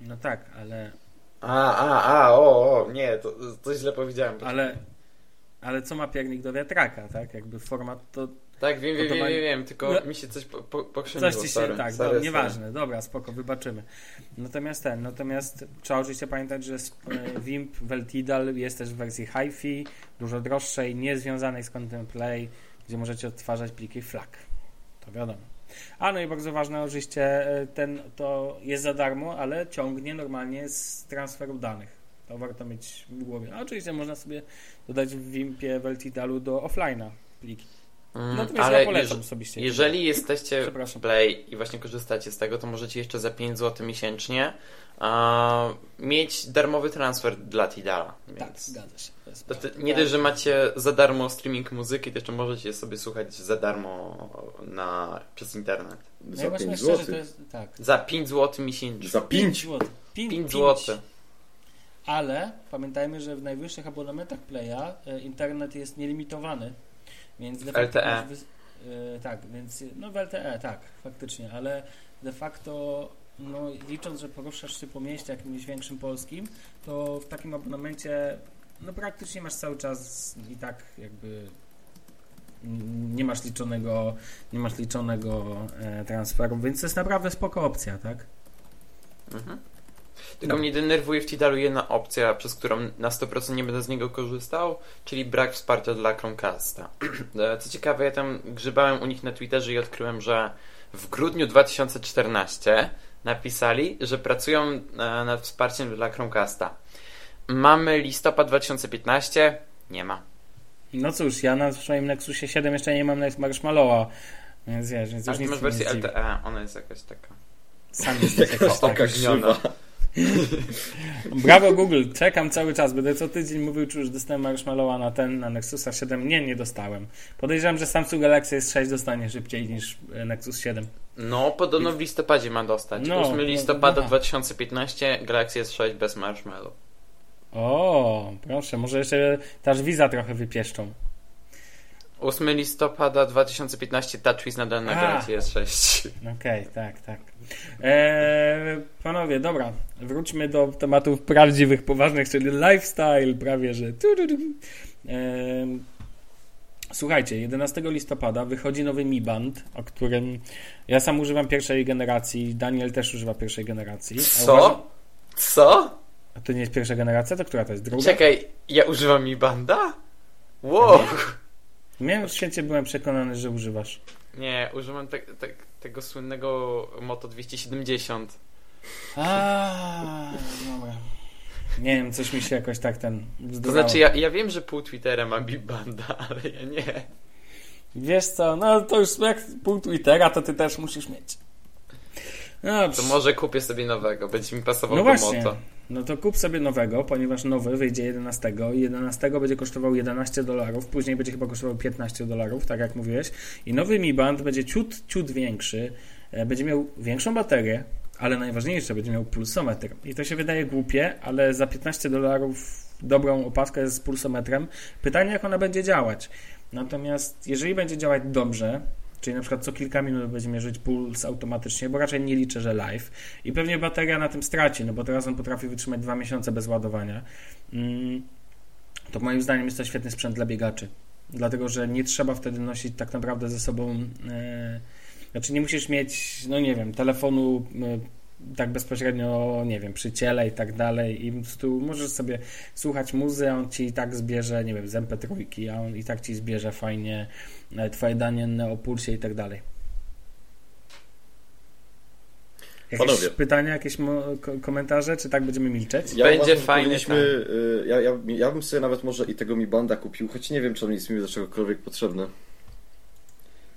No tak, ale. A, a, a, o, o, nie, to, to źle powiedziałem. Ale, ale co ma piernik do wiatraka, tak? Jakby format to. Tak, wiem, wiem, wiem, wiem, tylko no, mi się coś po, po, pokrzeniło. Coś ci się, tak, sorry, no, nieważne, dobra, spoko, wybaczymy. Natomiast ten, natomiast trzeba oczywiście pamiętać, że e, Wimp Veltidal jest też w wersji hi-fi, dużo droższej, niezwiązanej z Content Play, gdzie możecie odtwarzać pliki FLAC. To wiadomo. A no i bardzo ważne, oczywiście e, ten to jest za darmo, ale ciągnie normalnie z transferu danych. To warto mieć w głowie. A oczywiście można sobie dodać w Wimpie Veltidalu do offline'a pliki. Mm, Natomiast ale ja polecam osobiście. Jeżeli jesteście w Play i właśnie korzystacie z tego, to możecie jeszcze za 5 zł miesięcznie mieć darmowy transfer dla Tidala. Więc tak, zgadza się. To to, nie dość, że macie za darmo streaming muzyki, to jeszcze możecie sobie słuchać za darmo na, przez internet. No za 5 zł. tak. Za 5 zł miesięcznie. Za 5 zł. 5, 5 zł. Ale pamiętajmy, że w najwyższych abonamentach Playa e, internet jest nielimitowany. Więc de facto LTE. Yy, tak, więc no w LTE, tak, faktycznie, ale de facto no, licząc, że poruszasz się po mieście jakimś większym polskim, to w takim abonamencie no praktycznie masz cały czas i tak jakby nie masz liczonego nie masz liczonego e, transferu, więc to jest naprawdę spoko opcja, tak? Mhm. Tylko no. mnie denerwuje w Tidalu jedna opcja, przez którą na 100% nie będę z niego korzystał, czyli brak wsparcia dla Chromecasta. E, co ciekawe, ja tam grzebałem u nich na Twitterze i odkryłem, że w grudniu 2014 napisali, że pracują e, nad wsparciem dla Chromecasta. Mamy listopad 2015, nie ma. No cóż, ja na swoim Nexusie 7 jeszcze nie mam Marshmallowa, więc wiesz, więc już nic masz wersję LTE, ona jest jakaś taka... Sam jesteś jakaś taka gniona. Brawo Google, czekam cały czas. Będę co tydzień mówił, czy już dostałem Marshmallowa na ten, na Nexusa 7. Nie, nie dostałem. Podejrzewam, że Samsung Galaxy S6 dostanie szybciej niż Nexus 7. No, podobno w listopadzie ma dostać. No, 8 listopada no, 2015 Galaxy S6 bez Marshmallow. O, proszę, może jeszcze też Visa trochę wypieszczą. 8 listopada 2015 TouchWiz nadal na Galaxy S6. Okej, okay, tak, tak. Eee, panowie, dobra, wróćmy do tematów prawdziwych, poważnych, czyli lifestyle prawie, że... Eee, słuchajcie, 11 listopada wychodzi nowy Mi Band, o którym ja sam używam pierwszej generacji, Daniel też używa pierwszej generacji. Co? Uważam... Co? A to nie jest pierwsza generacja? To która to jest? Druga? Czekaj, ja używam Mi Banda? Wow! Miałem w świecie byłem przekonany, że używasz. Nie, używam te, te, tego słynnego Moto 270. A, dobra. Nie wiem, coś mi się jakoś tak ten bzdurało. To znaczy, ja, ja wiem, że pół Twittera ma Big Banda, ale ja nie. Wiesz co, no to już jak pół Twittera, to ty też musisz mieć. No, to może kupię sobie nowego, będzie mi pasował no do właśnie. Moto. No to kup sobie nowego, ponieważ nowy wyjdzie 11 i 11 będzie kosztował 11 dolarów, później będzie chyba kosztował 15 dolarów, tak jak mówiłeś. I nowy Mi Band będzie ciut, ciut większy, e, będzie miał większą baterię, ale najważniejsze, będzie miał pulsometr. I to się wydaje głupie, ale za 15 dolarów dobrą opaskę z pulsometrem. Pytanie, jak ona będzie działać. Natomiast jeżeli będzie działać dobrze, Czyli na przykład co kilka minut będzie mierzyć puls automatycznie, bo raczej nie liczę, że live. I pewnie bateria na tym straci, no bo teraz on potrafi wytrzymać dwa miesiące bez ładowania. Mm, to moim zdaniem jest to świetny sprzęt dla biegaczy. Dlatego, że nie trzeba wtedy nosić tak naprawdę ze sobą. E, znaczy, nie musisz mieć, no nie wiem, telefonu e, tak bezpośrednio, nie wiem, przy ciele i tak dalej i tu możesz sobie słuchać muzy, on ci i tak zbierze, nie wiem, z MP3, a on i tak ci zbierze fajnie e, twoje dane o pulsie i tak dalej. Jakieś Panowie. pytania, jakieś komentarze, czy tak będziemy milczeć? Ja Będzie fajnie. Y, ja, ja, ja bym sobie nawet może i tego Mi Banda kupił, choć nie wiem, czy on jest mi do czegokolwiek potrzebny.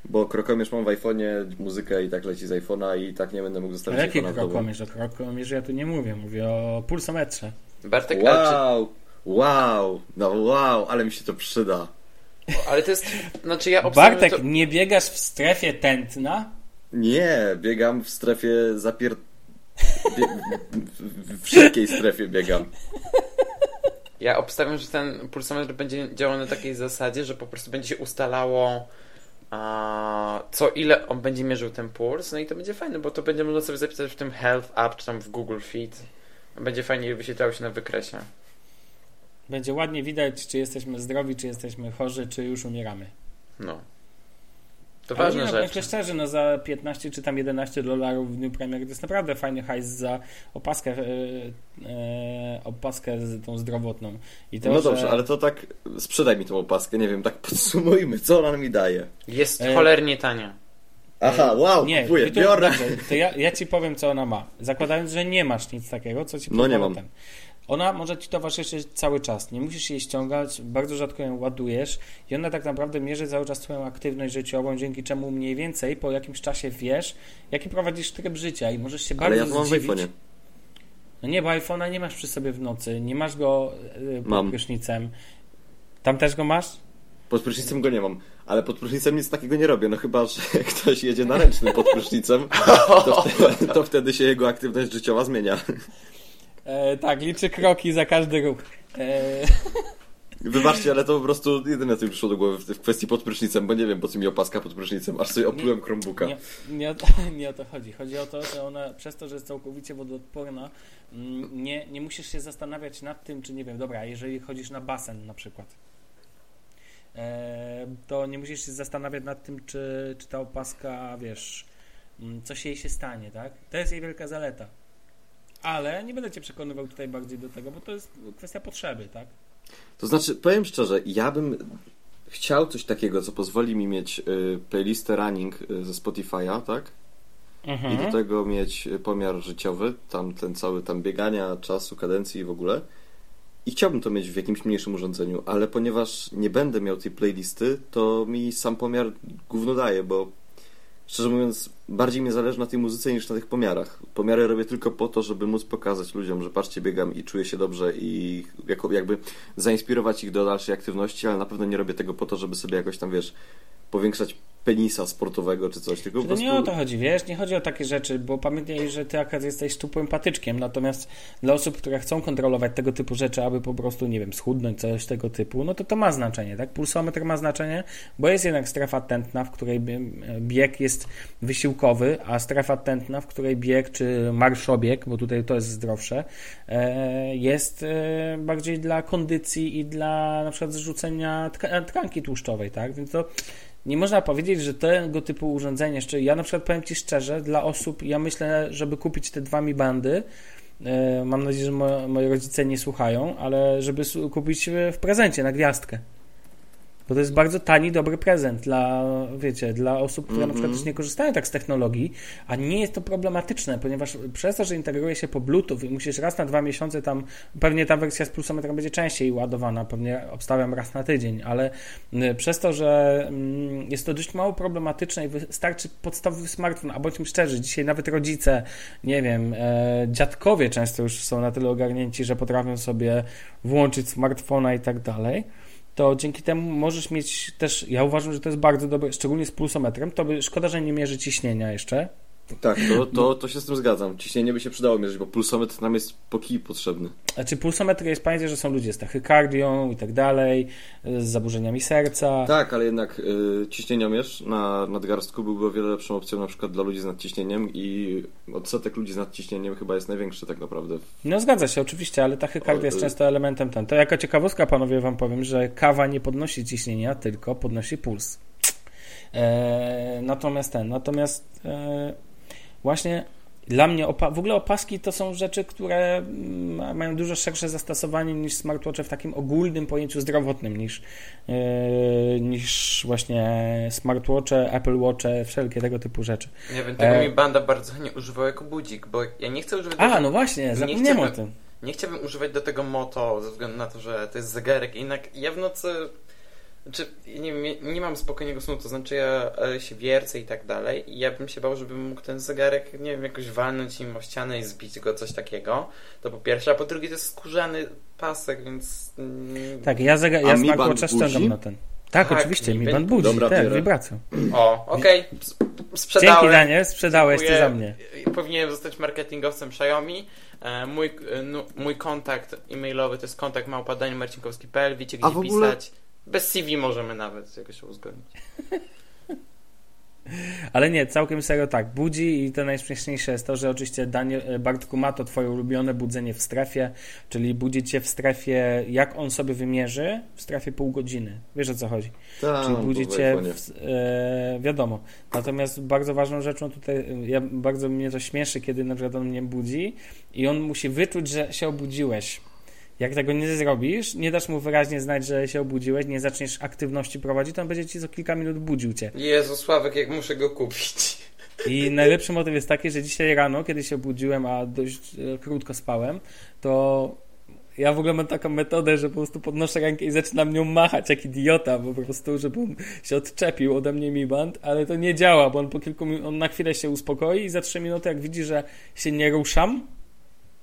Bo krokomierz mam w iPhone'ie, muzykę i tak leci z iPhone'a i tak nie będę mógł zostawić iPhone'a jaki krokomierz? O krokomierzu ja tu nie mówię, mówię o pulsometrze. Bartek, wow, czy... wow, no wow, ale mi się to przyda. Ale to jest, znaczy ja Bartek, to... nie biegasz w strefie tętna? Nie, biegam w strefie zapier... Bie... w wszelkiej strefie biegam. Ja obstawiam, że ten pulsometr będzie działał na takiej zasadzie, że po prostu będzie się ustalało co ile on będzie mierzył ten puls, no i to będzie fajne, bo to będzie można sobie zapisać w tym Health App, czy tam w Google Fit. Będzie fajnie wyświetlało się na wykresie. Będzie ładnie widać, czy jesteśmy zdrowi, czy jesteśmy chorzy, czy już umieramy. No. To Ale ważna nie, rzecz. Myślę szczerze, no za 15 czy tam 11 dolarów w dniu premiery to jest naprawdę fajny hajs za opaskę, e, e, opaskę z tą zdrowotną. To, no dobrze, że... ale to tak sprzedaj mi tą opaskę, nie wiem, tak podsumujmy, co ona mi daje. Jest e... cholernie tania. Aha, wow, nie, kupuję, to, biorę. Dobrze, to ja, ja ci powiem, co ona ma. Zakładając, że nie masz nic takiego, co ci No nie mam. Ten. Ona może Ci towarzyszyć cały czas. Nie musisz jej ściągać, bardzo rzadko ją ładujesz i ona tak naprawdę mierzy cały czas Twoją aktywność życiową, dzięki czemu mniej więcej po jakimś czasie wiesz, jaki prowadzisz tryb życia i możesz się Ale bardzo ja zdziwić. mam No nie, bo iPhone'a nie masz przy sobie w nocy, nie masz go yy, pod mam. prysznicem. Tam też go masz? Pod prysznicem go nie mam, ale pod prysznicem nic takiego nie robię. No chyba, że ktoś jedzie na ręcznym pod prysznicem, to wtedy, to wtedy się jego aktywność życiowa zmienia. E, tak, liczy kroki za każdy ruch. E... Wybaczcie, ale to po prostu jedyne co mi przyszło do głowy w, w kwestii pod prysznicem, bo nie wiem po co mi opaska pod prysznicem, aż sobie oplułem Chromebooka. Nie, nie, o to, nie o to chodzi. Chodzi o to, że ona przez to, że jest całkowicie wodoodporna, mm, nie, nie musisz się zastanawiać nad tym, czy nie wiem, dobra, jeżeli chodzisz na basen na przykład, e, to nie musisz się zastanawiać nad tym, czy, czy ta opaska, wiesz, mm, coś jej się stanie, tak? To jest jej wielka zaleta. Ale nie będę cię przekonywał tutaj bardziej do tego, bo to jest kwestia potrzeby, tak? To znaczy, powiem szczerze, ja bym chciał coś takiego, co pozwoli mi mieć y, playlistę running y, ze Spotify'a, tak? Mhm. I do tego mieć pomiar życiowy, tam ten cały tam biegania, czasu, kadencji i w ogóle. I chciałbym to mieć w jakimś mniejszym urządzeniu, ale ponieważ nie będę miał tej playlisty, to mi sam pomiar gówno daje, bo szczerze mówiąc, bardziej mi zależy na tej muzyce niż na tych pomiarach. Pomiary robię tylko po to, żeby móc pokazać ludziom, że patrzcie, biegam i czuję się dobrze i jako, jakby zainspirować ich do dalszej aktywności, ale na pewno nie robię tego po to, żeby sobie jakoś tam, wiesz, powiększać penisa sportowego czy coś. Tylko to prostu... nie o to chodzi, wiesz, nie chodzi o takie rzeczy, bo pamiętaj, że ty akurat jesteś szczupłym patyczkiem, natomiast dla osób, które chcą kontrolować tego typu rzeczy, aby po prostu, nie wiem, schudnąć, coś tego typu, no to to ma znaczenie, tak? Pulsometr ma znaczenie, bo jest jednak strefa tętna, w której bieg jest wysiłkowy, a strefa tętna, w której bieg czy marszobieg, bo tutaj to jest zdrowsze, e, jest e, bardziej dla kondycji i dla na przykład zrzucenia tkanki tłuszczowej, tak? Więc to nie można powiedzieć, że tego typu urządzenie, jeszcze ja na przykład powiem Ci szczerze, dla osób, ja myślę, żeby kupić te dwa Mi Bandy, e, mam nadzieję, że moi rodzice nie słuchają, ale żeby kupić w prezencie na gwiazdkę. Bo to jest bardzo tani, dobry prezent dla, wiecie, dla osób, które mm -hmm. na przykład mhm. też nie korzystają tak z technologii, a nie jest to problematyczne, ponieważ przez to, że integruje się po Bluetooth i musisz raz na dwa miesiące tam, pewnie ta wersja z pulsometrem będzie częściej ładowana, pewnie obstawiam raz na tydzień, ale przez to, że jest to dość mało problematyczne i wystarczy podstawowy smartfon, a bądźmy szczerzy, dzisiaj nawet rodzice, nie wiem, e, dziadkowie często już są na tyle ogarnięci, że potrafią sobie włączyć smartfona i tak dalej, to dzięki temu możesz mieć też, ja uważam, że to jest bardzo dobre, szczególnie z pulsometrem, to by, szkoda, że nie mierzy ciśnienia jeszcze, tak, to, to, to się z tym zgadzam. Ciśnienie by się przydało mierzyć, bo pulsometr nam jest po kij potrzebny. Znaczy pulsometr jest, pamiętaj, że są ludzie z tachykardią i tak dalej, z zaburzeniami serca. Tak, ale jednak y, ciśnieniomierz na nadgarstku byłby o wiele lepszą opcją na przykład dla ludzi z nadciśnieniem i odsetek ludzi z nadciśnieniem chyba jest największy tak naprawdę. No zgadza się, oczywiście, ale tachykardia jest y- często elementem ten. To jaka ciekawostka, panowie, wam powiem, że kawa nie podnosi ciśnienia, tylko podnosi puls. E, natomiast ten, natomiast e, właśnie dla mnie opa- w ogóle opaski to są rzeczy, które mm, mają dużo szersze zastosowanie niż smartwatche w takim ogólnym pojęciu zdrowotnym niż, yy, niż właśnie smartwatche, Apple Watche, wszelkie tego typu rzeczy. Nie wiem, tego e... mi banda bardzo nie używał jako budzik, bo ja nie chcę używać... A, no właśnie, zapomniałem o tym. Nie chciałbym używać do tego moto ze względu na to, że to jest zegarek jednak ja w nocy Znaczy, nie, nie, mam spokojnego snu, to znaczy ja e, się wiercę i tak dalej i ja bym się bał, żebym mógł ten zegarek, nie wiem, jakoś walnąć im o ścianę i zbić go, coś takiego. To po pierwsze, a po drugie to jest skórzany pasek, więc... Mm, tak, ja, zega- ja smartwatcha ściągam na ten. Tak, tak oczywiście, mi pan budzi, Dobra, tak, wibracją. O, okej, okay. sprzedałem. Dzięki Daniel, sprzedałeś to za mnie. Powinienem zostać marketingowcem Xiaomi. E, mój, e, no, mój kontakt e-mailowy to jest kontakt małpadaniumarcinkowski.pl, wiecie gdzie ogóle... pisać. Bez CV możemy nawet jakoś uzgodnić. Ale nie, całkiem serio tak. Budzi i to najśmieszniejsze jest to, że oczywiście Daniel, e, Bartku ma to twoje ulubione budzenie w strefie, czyli budzi cię w strefie, jak on sobie wymierzy, w strefie pół godziny. Wiesz o co chodzi? Tak, czyli budzi cię, w, e, wiadomo. Natomiast bardzo ważną rzeczą tutaj, ja, bardzo mnie to śmieszy, kiedy na przykład on mnie budzi i on musi wyczuć, że się obudziłeś jak tego nie zrobisz, nie dasz mu wyraźnie znać, że się obudziłeś, nie zaczniesz aktywności prowadzić, to on będzie ci za kilka minut budził cię. Jezu, Sławek, jak muszę go kupić. I najlepszy motyw jest taki, że dzisiaj rano, kiedy się obudziłem, a dość e, krótko spałem, to ja w ogóle mam taką metodę, że po prostu podnoszę rękę i zaczynam nią machać jak idiota, po prostu, żeby on się odczepił ode mnie mi band, ale to nie działa, bo on po kilku on na chwilę się uspokoi i za trzy minuty, jak widzi, że się nie ruszam,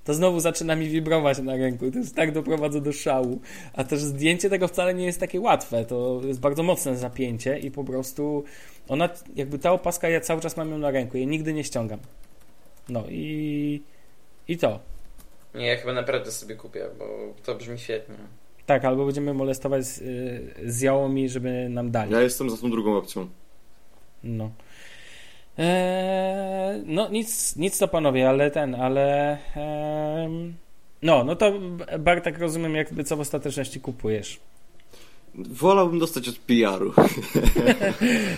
to znowu zaczyna mi wibrować na ręku. To jest tak doprowadza do szału. A też zdjęcie tego wcale nie jest takie łatwe. To jest bardzo mocne zapięcie i po prostu ona, jakby ta opaska, ja cały czas mam ją na ręku. Ja nigdy nie ściągam. No i, i to. Nie, ja chyba naprawdę sobie kupię, bo to brzmi świetnie. Tak, albo będziemy molestować z, z Xiaomi, żeby nam dali. Ja jestem za tą drugą opcją. No. Eee, no nic, nic to panowie, ale ten, ale eee, no, no to Bartek rozumiem jakby co w ostateczności kupujesz. Wolałbym dostać od PR-u.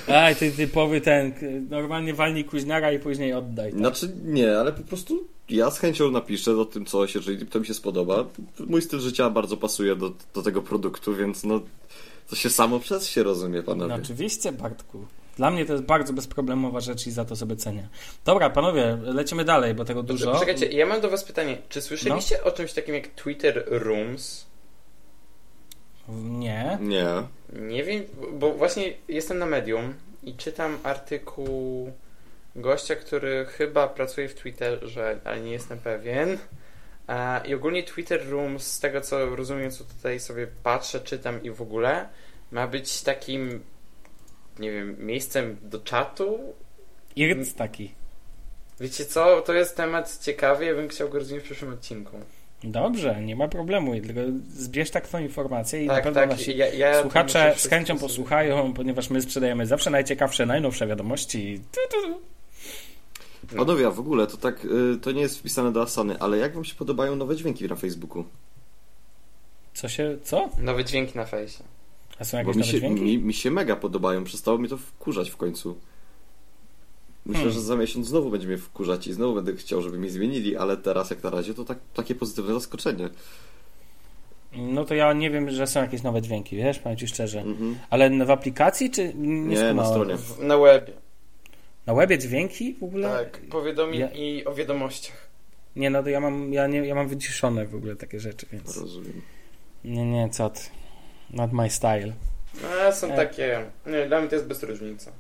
Aj, ty typowy ten, normalnie walnij kuźniara i później oddaj. Tak? Znaczy nie, ale po prostu ja z chęcią napiszę o tym coś, jeżeli to mi się spodoba. Mój styl życia bardzo pasuje do, do tego produktu, więc no to się samo przez się rozumie, panowie. No oczywiście, Bartku. Dla mnie to jest bardzo bezproblemowa rzecz i za to sobie cenię. Dobra, panowie, lecimy dalej, bo tego dużo. Czekajcie, ja mam do was pytanie. Czy słyszeliście no? o czymś takim jak Twitter Rooms? Nie. Nie. Nie wiem, bo właśnie jestem na Medium i czytam artykuł gościa, który chyba pracuje w Twitterze, ale nie jestem pewien. I ogólnie Twitter Rooms, z tego co rozumiem, co tutaj sobie patrzę, czytam i w ogóle, ma być takim nie wiem, miejscem do czatu. Irc taki. Wiecie co, to jest temat ciekawy, ja bym chciał go rozwinąć w przyszłym odcinku. Dobrze, nie ma problemu, tylko zbierz taką informację i tak, na pewno tak, nasi ja, ja słuchacze z chęcią posłuchają, ponieważ my sprzedajemy zawsze najciekawsze, najnowsze wiadomości. Panowie, w ogóle to tak, y, to nie jest wpisane do Asany, ale jak wam się podobają nowe dźwięki na Facebooku? Co się, co? Nowe dźwięki na fejsie. A są jakieś Bo mi się, mi, mi, się mega podobają, przestało mi to wkurzać w końcu. Myślę, hmm. że za miesiąc znowu będzie mnie wkurzać i znowu będę chciał, żeby mi zmienili, ale teraz jak na razie to tak, takie pozytywne zaskoczenie. No to ja nie wiem, że są jakieś nowe dźwięki, wiesz, powiem Ci szczerze. Mm-hmm. Ale w aplikacji czy nie, nie na stronie? na webie. Na webie dźwięki w ogóle? Tak, powiadomień ja... i o wiadomościach. Nie, no to ja mam, ja, nie, ja mam wyciszone w ogóle takie rzeczy, więc... Rozumiem. Nie, nie, co ty. Not my style. No, są e... takie. Nie, dla mnie to jest bez różnicy.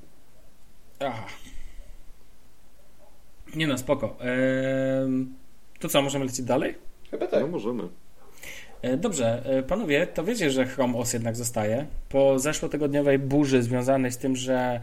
Aha. Nie no, spoko. Eee, to co, możemy lecieć dalej? Chyba tak. No, możemy. E, dobrze, e, panowie, to wiecie, że Chrome OS jednak zostaje. Po zeszłotygodniowej burzy związanej z tym, że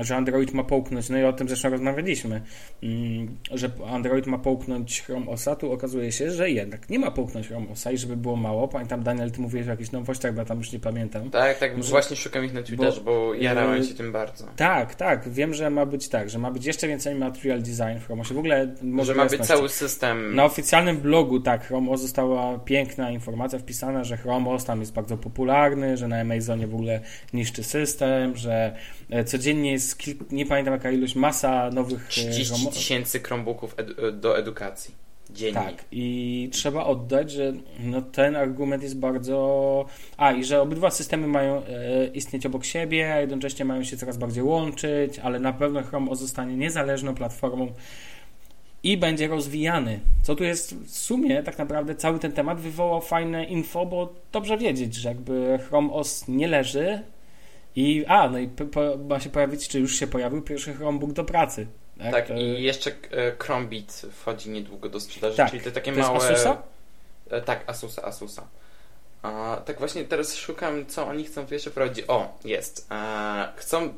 że Android ma połknąć, no i o tym zresztą rozmawialiśmy, mm, że Android ma połknąć Chrome OSa, tu okazuje się, że jednak nie ma połknąć Chrome OSa i żeby było mało, pamiętam Daniel, ty mówiłeś o jakichś nowościach, bo ja tam już nie pamiętam. Tak, tak, że, właśnie szukam ich na Twitterze, bo, bo jarałem się tym bardzo. Tak, tak, wiem, że ma być tak, że ma być jeszcze więcej material design w Chrome OSie, w ogóle może ma być cały system. Na oficjalnym blogu, tak, Chrome OS została piękna informacja wpisana, że Chrome OS tam jest bardzo popularny, że na Amazonie w ogóle niszczy system, że e, codziennie jest, nie pamiętam jaka ilość, masa nowych... 30 e, tysięcy Chromebooków edu e, do edukacji. Dziennie. Tak, i trzeba oddać, że no, ten argument jest bardzo. A, i że obydwa systemy mają e, istnieć obok siebie, a jednocześnie mają się coraz bardziej łączyć, ale na pewno Chrome zostanie niezależną platformą i będzie rozwijany. Co tu jest w sumie tak naprawdę cały ten temat wywołał fajne info, bo dobrze wiedzieć, że jakby Chrome OS nie leży i a, no i po, ma się pojawić, czy już się pojawił pierwszy Chromebook do pracy. Tak, tak to... i jeszcze e, Chromebit wchodzi niedługo do sprzedaży, tak. czyli te takie to małe... Asusa? E, tak, Asusa, Asusa. A, tak właśnie teraz szukam, co oni chcą tu jeszcze wprowadzić. O, jest. E, chcą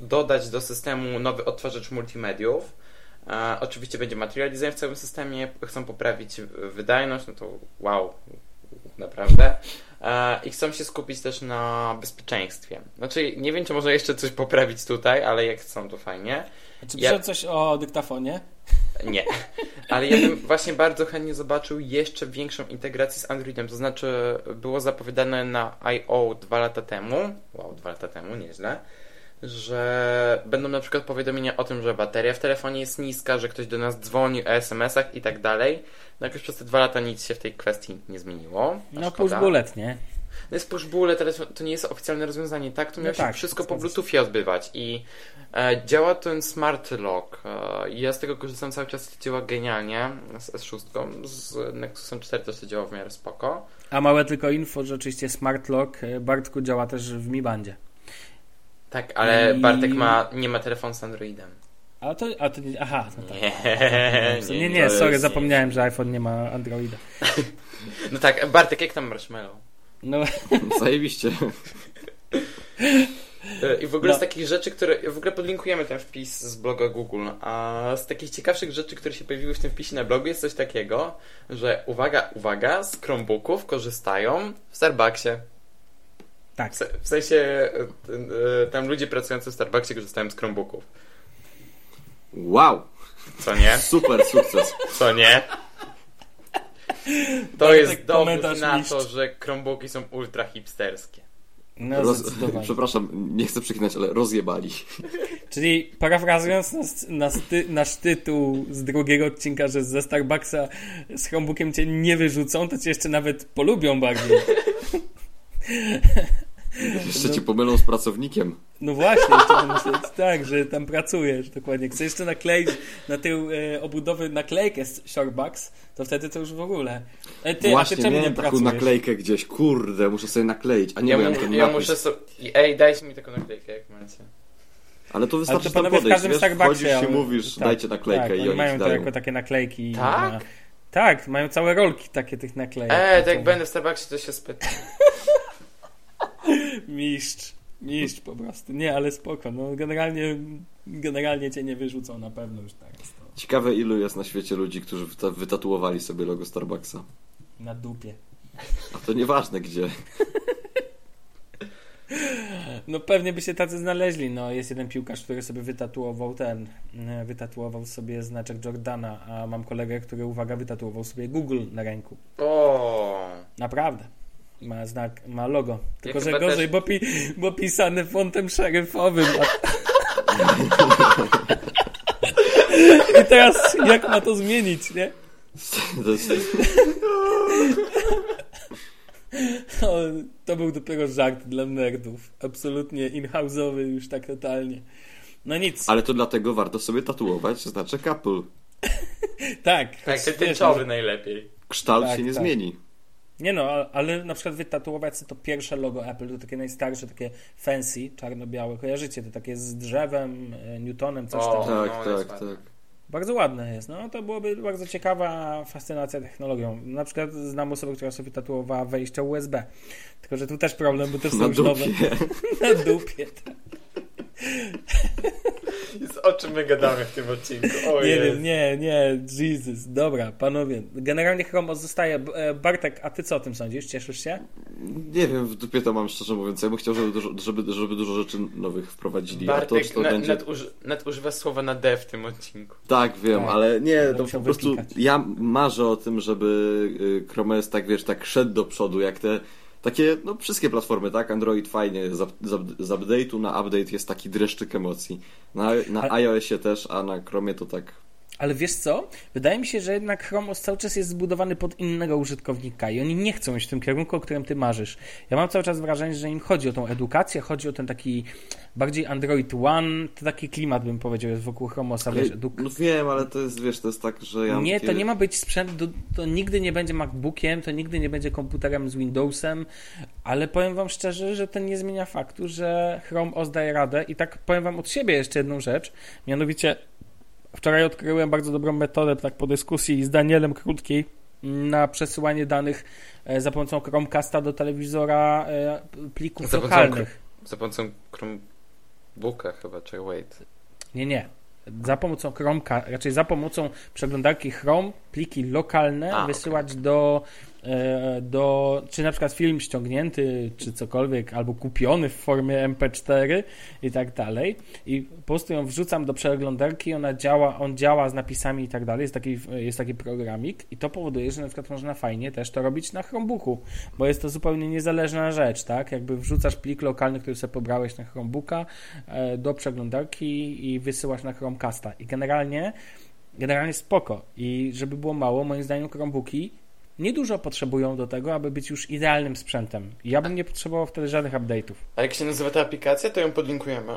dodać do systemu nowy odtwarzacz multimediów. E, oczywiście będzie material design w całym systemie. Chcą poprawić wydajność, no to wow, naprawdę. E, I chcą się skupić też na bezpieczeństwie. Znaczy, nie wiem, czy można jeszcze coś poprawić tutaj, ale jak chcą, to fajnie. Czy pisze ja... coś o dyktafonie? Nie, ale ja bym właśnie bardzo chętnie zobaczył jeszcze większą integrację z Androidem. To znaczy, było zapowiadane na I.O. dwa lata temu. Wow, dwa lata temu, nieźle że będą na przykład powiadomienia o tym, że bateria w telefonie jest niska, że ktoś do nas dzwoni o SMS-ach i tak dalej. No jakoś przez te dwa lata nic się w tej kwestii nie zmieniło. No push bullet, nie? No jest push bullet, ale to nie jest oficjalne rozwiązanie, tak? To miało no się tak, wszystko po Bluetoothie odbywać i e, działa ten smart lock. E, ja z tego korzystam cały czas, to działa genialnie z S6, z Nexusem 4 też to działa w miarę spoko. A małe tylko info, że oczywiście smart lock e, Bartku działa też w Mi Bandzie. Tak, ale I... Bartek ma, nie ma telefon z Androidem. A to, a to nie, aha, no tak. Nie, nie, nie, nie sorry, zapomniałem, że iPhone nie ma Androida. No tak, Bartek, jak tam Marshmallow? No. Zajebiście. E, I w ogóle no. z takich rzeczy, które. W ogóle podlinkujemy ten wpis z bloga Google. A z takich ciekawszych rzeczy, które się pojawiły w tym wpisie na blogu, jest coś takiego, że uwaga, uwaga, z Chromebooków korzystają w Starbucksie. Tak. W, sensie e, e, tam ludzie pracujący w Starbucksie korzystają z Chromebooków. Wow! Co nie? Super sukces. Co nie? To jest dowód na to, że Chromebooki są ultra hipsterskie. No, Roz... Przepraszam, nie chcę przeklinać, ale rozjebali. Czyli parafrazując nasz, nasz tytuł z drugiego odcinka, że ze Starbucksa z Chromebookiem cię nie wyrzucą, to cię jeszcze nawet polubią bardziej. Jeszcze no, ci pomylą z pracownikiem. No właśnie, jeszcze myśleć tak, że tam pracujesz, dokładnie. Chcesz jeszcze nakleić na tył e, obudowy naklejkę z Shorebucks, to wtedy to już w ogóle. E, ty, właśnie, a ty czemu miałem nie taką pracujesz? naklejkę gdzieś, kurde, muszę sobie nakleić, a nie ja, miałem ten Ja muszę sobie... Ej, dajcie mi taką naklejkę, jak macie. Ale to wystarczy Ale to tam podejść, wiesz, wchodzisz i mówisz, tak, dajcie naklejkę tak, i oni mają to jako takie naklejki. Tak? Na... Tak, mają całe rolki takie tych naklejek. Eee, to jak będę w Starbucksie, to się spytam. Mistrz. Mistrz po prostu. Nie, ale spoko. No, generalnie, generalnie cię nie wyrzucą na pewno już tak. To... Ciekawe ilu jest na świecie ludzi, którzy wytatuowali sobie logo Starbucksa. Na dupie. A to nieważne gdzie. No pewnie by się tacy znaleźli. No, jest jeden piłkarz, który sobie wytatuował ten, e, wytatuował sobie znaczek Jordana, a mam kolegę, który, uwaga, wytatuował sobie Google na ręku. O. Naprawdę. Ma znak, ma logo. Tylko, ja że gorzej, też... bo, pi, bo pisane fontem szeryfowym. A... I teraz jak ma to zmienić, nie? To, to był dopiero żart dla nerdów. Absolutnie in-house'owy już tak totalnie. No nic. Ale to dlatego warto sobie tatuować znaczek Apple. tak. Tak, ten tęczowy najlepiej. Kształt tak, się nie tak. zmieni. Nie no, ale na przykład wytatuować sobie to pierwsze logo Apple, to takie najstarsze, takie fancy, czarno-białe. Kojarzycie? To takie z drzewem, e, Newtonem, coś tam. Tak, no, tak, tak. Bardzo ładne jest. No to byłoby bardzo ciekawa fascynacja technologią. Na przykład znam osobę, która sobie tatuowała wejście USB. Tylko, że tu też problem, bo też są już nowe. Na dupie, tak. O czym my gadamy w tym odcinku? O nie wiem, nie, nie, Jesus. Dobra, panowie. Generalnie Chrome zostaje. E, Bartek, a ty co o tym sądzisz? Cieszysz się? Nie wiem, w dupie to mam szczerze mówiąc. Ja bym chciał, żeby dużo, żeby, żeby dużo rzeczy nowych wprowadzili. Bartek a to, to będzie... net, uży, net używa słowa na D w tym odcinku. Tak, wiem, tak. ale nie, to po prostu wypikać. ja marzę o tym, żeby y, Chrome OS tak, wiesz, tak szedł do przodu, jak te takie, no wszystkie platformy, tak? Android fajnie, z, z, z update'u na update jest taki dreszczyk emocji. Na, na ale, iOSie też, a na Chromie to tak... ale wiesz co? Wydaje mi się, że jednak Chrome cały czas jest zbudowany pod innego użytkownika i oni nie chcą iść w tym kierunku, o którym ty marzysz. Ja mam cały czas wrażenie, że im chodzi o tą edukację, chodzi o ten taki bardziej Android One, to taki klimat bym powiedział jest wokół Chromosa. Wiesz, eduk... No wiem, ale to jest, wiesz, to jest tak, że ja... Nie, to nie ma być sprzęt, to, to nigdy nie będzie MacBookiem, to nigdy nie będzie komputerem z Windowsem, ale powiem wam szczerze, że to nie zmienia faktu, że Chrome OS daje radę i tak powiem wam od siebie jeszcze jedną rzecz, mianowicie Wczoraj odkryłem bardzo dobrą metodę, tak po dyskusji z Danielem Krótkiej, na przesyłanie danych e, za pomocą Chromecasta do telewizora e, plików za lokalnych. Za pomocą Chromebooka chyba, czy wait. Nie, nie. Za pomocą Chromecast, raczej za pomocą przeglądarki Chrome pliki lokalne A, wysyłać okay. do do, czy na przykład film ściągnięty, czy cokolwiek, albo kupiony w formie MP4 i tak dalej. I po prostu ją wrzucam do przeglądarki, ona działa, on działa z napisami i tak dalej, jest taki, jest taki programik i to powoduje, że na przykład można fajnie też to robić na Chromebooku, bo jest to zupełnie niezależna rzecz, tak? Jakby wrzucasz plik lokalny, który sobie pobrałeś na Chromebooka e, do przeglądarki i wysyłasz na Chromecasta. I generalnie generalnie spoko. I żeby było mało, moim zdaniem Chromebooki niedużo potrzebują do tego, aby być już idealnym sprzętem. Ja bym nie potrzebował wtedy żadnych update'ów. A jak się nazywa ta aplikacja, to ją podlinkujemy.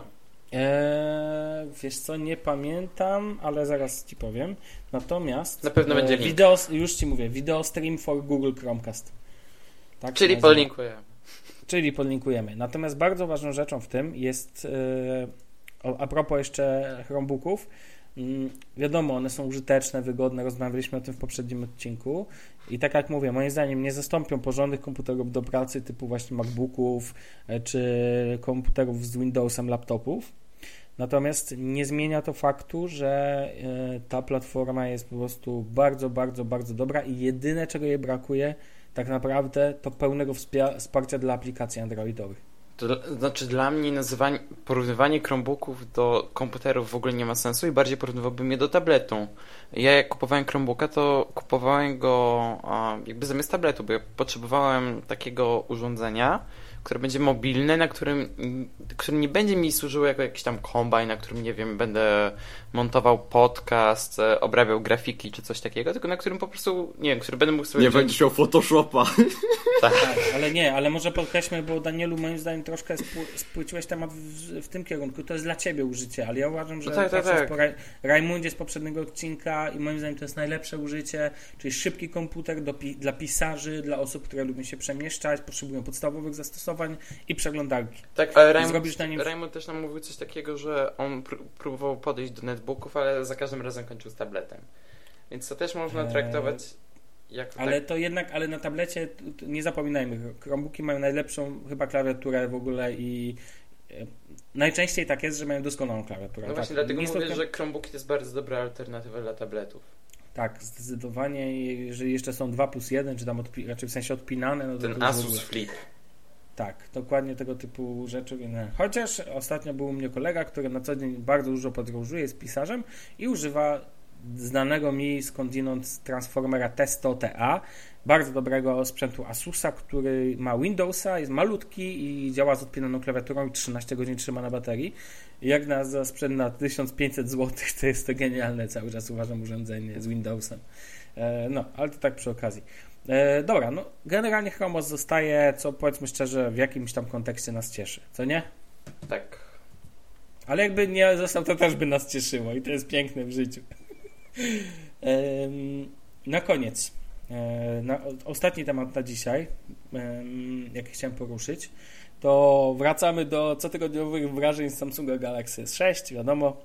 Eee, wiesz co, nie pamiętam, ale zaraz ci powiem. Natomiast. Na pewno e, będzie link. Wideo, już ci mówię, Video Stream for Google Chromecast. Tak Czyli podlinkujemy. Czyli podlinkujemy. Natomiast bardzo ważną rzeczą w tym jest, e, a propos jeszcze Chromebooków, wiadomo, one są użyteczne, wygodne, rozmawialiśmy o tym w poprzednim odcinku i tak jak mówię, moim zdaniem nie zastąpią porządnych komputerów do pracy typu właśnie MacBooków e, czy komputerów z Windowsem, laptopów. Natomiast nie zmienia to faktu, że e, ta platforma jest po prostu bardzo, bardzo, bardzo dobra i jedyne czego jej brakuje tak naprawdę to pełnego wsparcia dla aplikacji androidowych. To znaczy dla mnie nazywanie, porównywanie Chromebooków do komputerów w ogóle nie ma sensu i bardziej porównywałbym je do tabletu. Ja jak kupowałem Chromebooka, to kupowałem go jakby zamiast tabletu, bo ja potrzebowałem takiego urządzenia, które będzie mobilne, na którym, który nie będzie mi służyło jako jakiś tam kombajn, na którym, nie wiem, będę montował podcast, e, obrabiał grafiki czy coś takiego, tylko na którym po prostu, nie wiem, który będę mógł sobie... Nie wziąć... będziesz miał Photoshopa. Tak. tak. ale nie, ale może podkreślmy, bo Danielu moim zdaniem troszkę spłyciłeś temat w, w, tym kierunku. To jest dla ciebie użycie, ale ja uważam, że no tak, tak, tak. po Raj Rajmundzie z poprzedniego odcinka i moim zdaniem to jest najlepsze użycie, czyli szybki komputer do, dla pisarzy, dla osób, które lubią się przemieszczać, potrzebują podstawowych zastosowań i przeglądarki. Tak, ale Raymond, nim... Raymond też nam mówił coś takiego, że on pr próbował podejść do netbooków, ale za każdym razem kończył z tabletem. Więc to też można eee, traktować jako Ale tak... to jednak, ale na tablecie nie zapominajmy, Chromebooki mają najlepszą chyba klawiaturę w ogóle i e, najczęściej tak jest, że mają doskonałą klawiaturę. No właśnie, tak. dlatego mówię, że Chromebooki to jest bardzo dobra alternatywa dla tabletów. Tak, zdecydowanie. Jeżeli jeszcze są 2 plus 1, czy tam odpi- raczej w sensie odpinane, no to Ten Asus Flip. Tak, dokładnie tego typu rzeczy. Chociaż ostatnio był u mnie kolega, który na co dzień bardzo dużo podróżuje, jest pisarzem i używa znanego mi skądinąd Transformera Testo TA, bardzo dobrego sprzętu Asusa, który ma Windowsa, jest malutki i działa z odpinaną klawiaturą i 13 godzin trzyma na baterii. Jak na za sprzęt na 1500 zł, to jest to genialne cały czas uważam urządzenie z Windowsem. E, no, ale to tak przy okazji. E, dobra, no generalnie Chromos zostaje, co powiedzmy szczerze, w jakimś tam kontekście nas cieszy, co nie? Tak. Ale jakby nie został, to też by nas cieszyło i to jest piękne w życiu. na koniec, e, na, ostatni temat na dzisiaj, jaki chciałem poruszyć, to wracamy do cotygodniowych wrażeń z Samsunga Galaxy S6, wiadomo.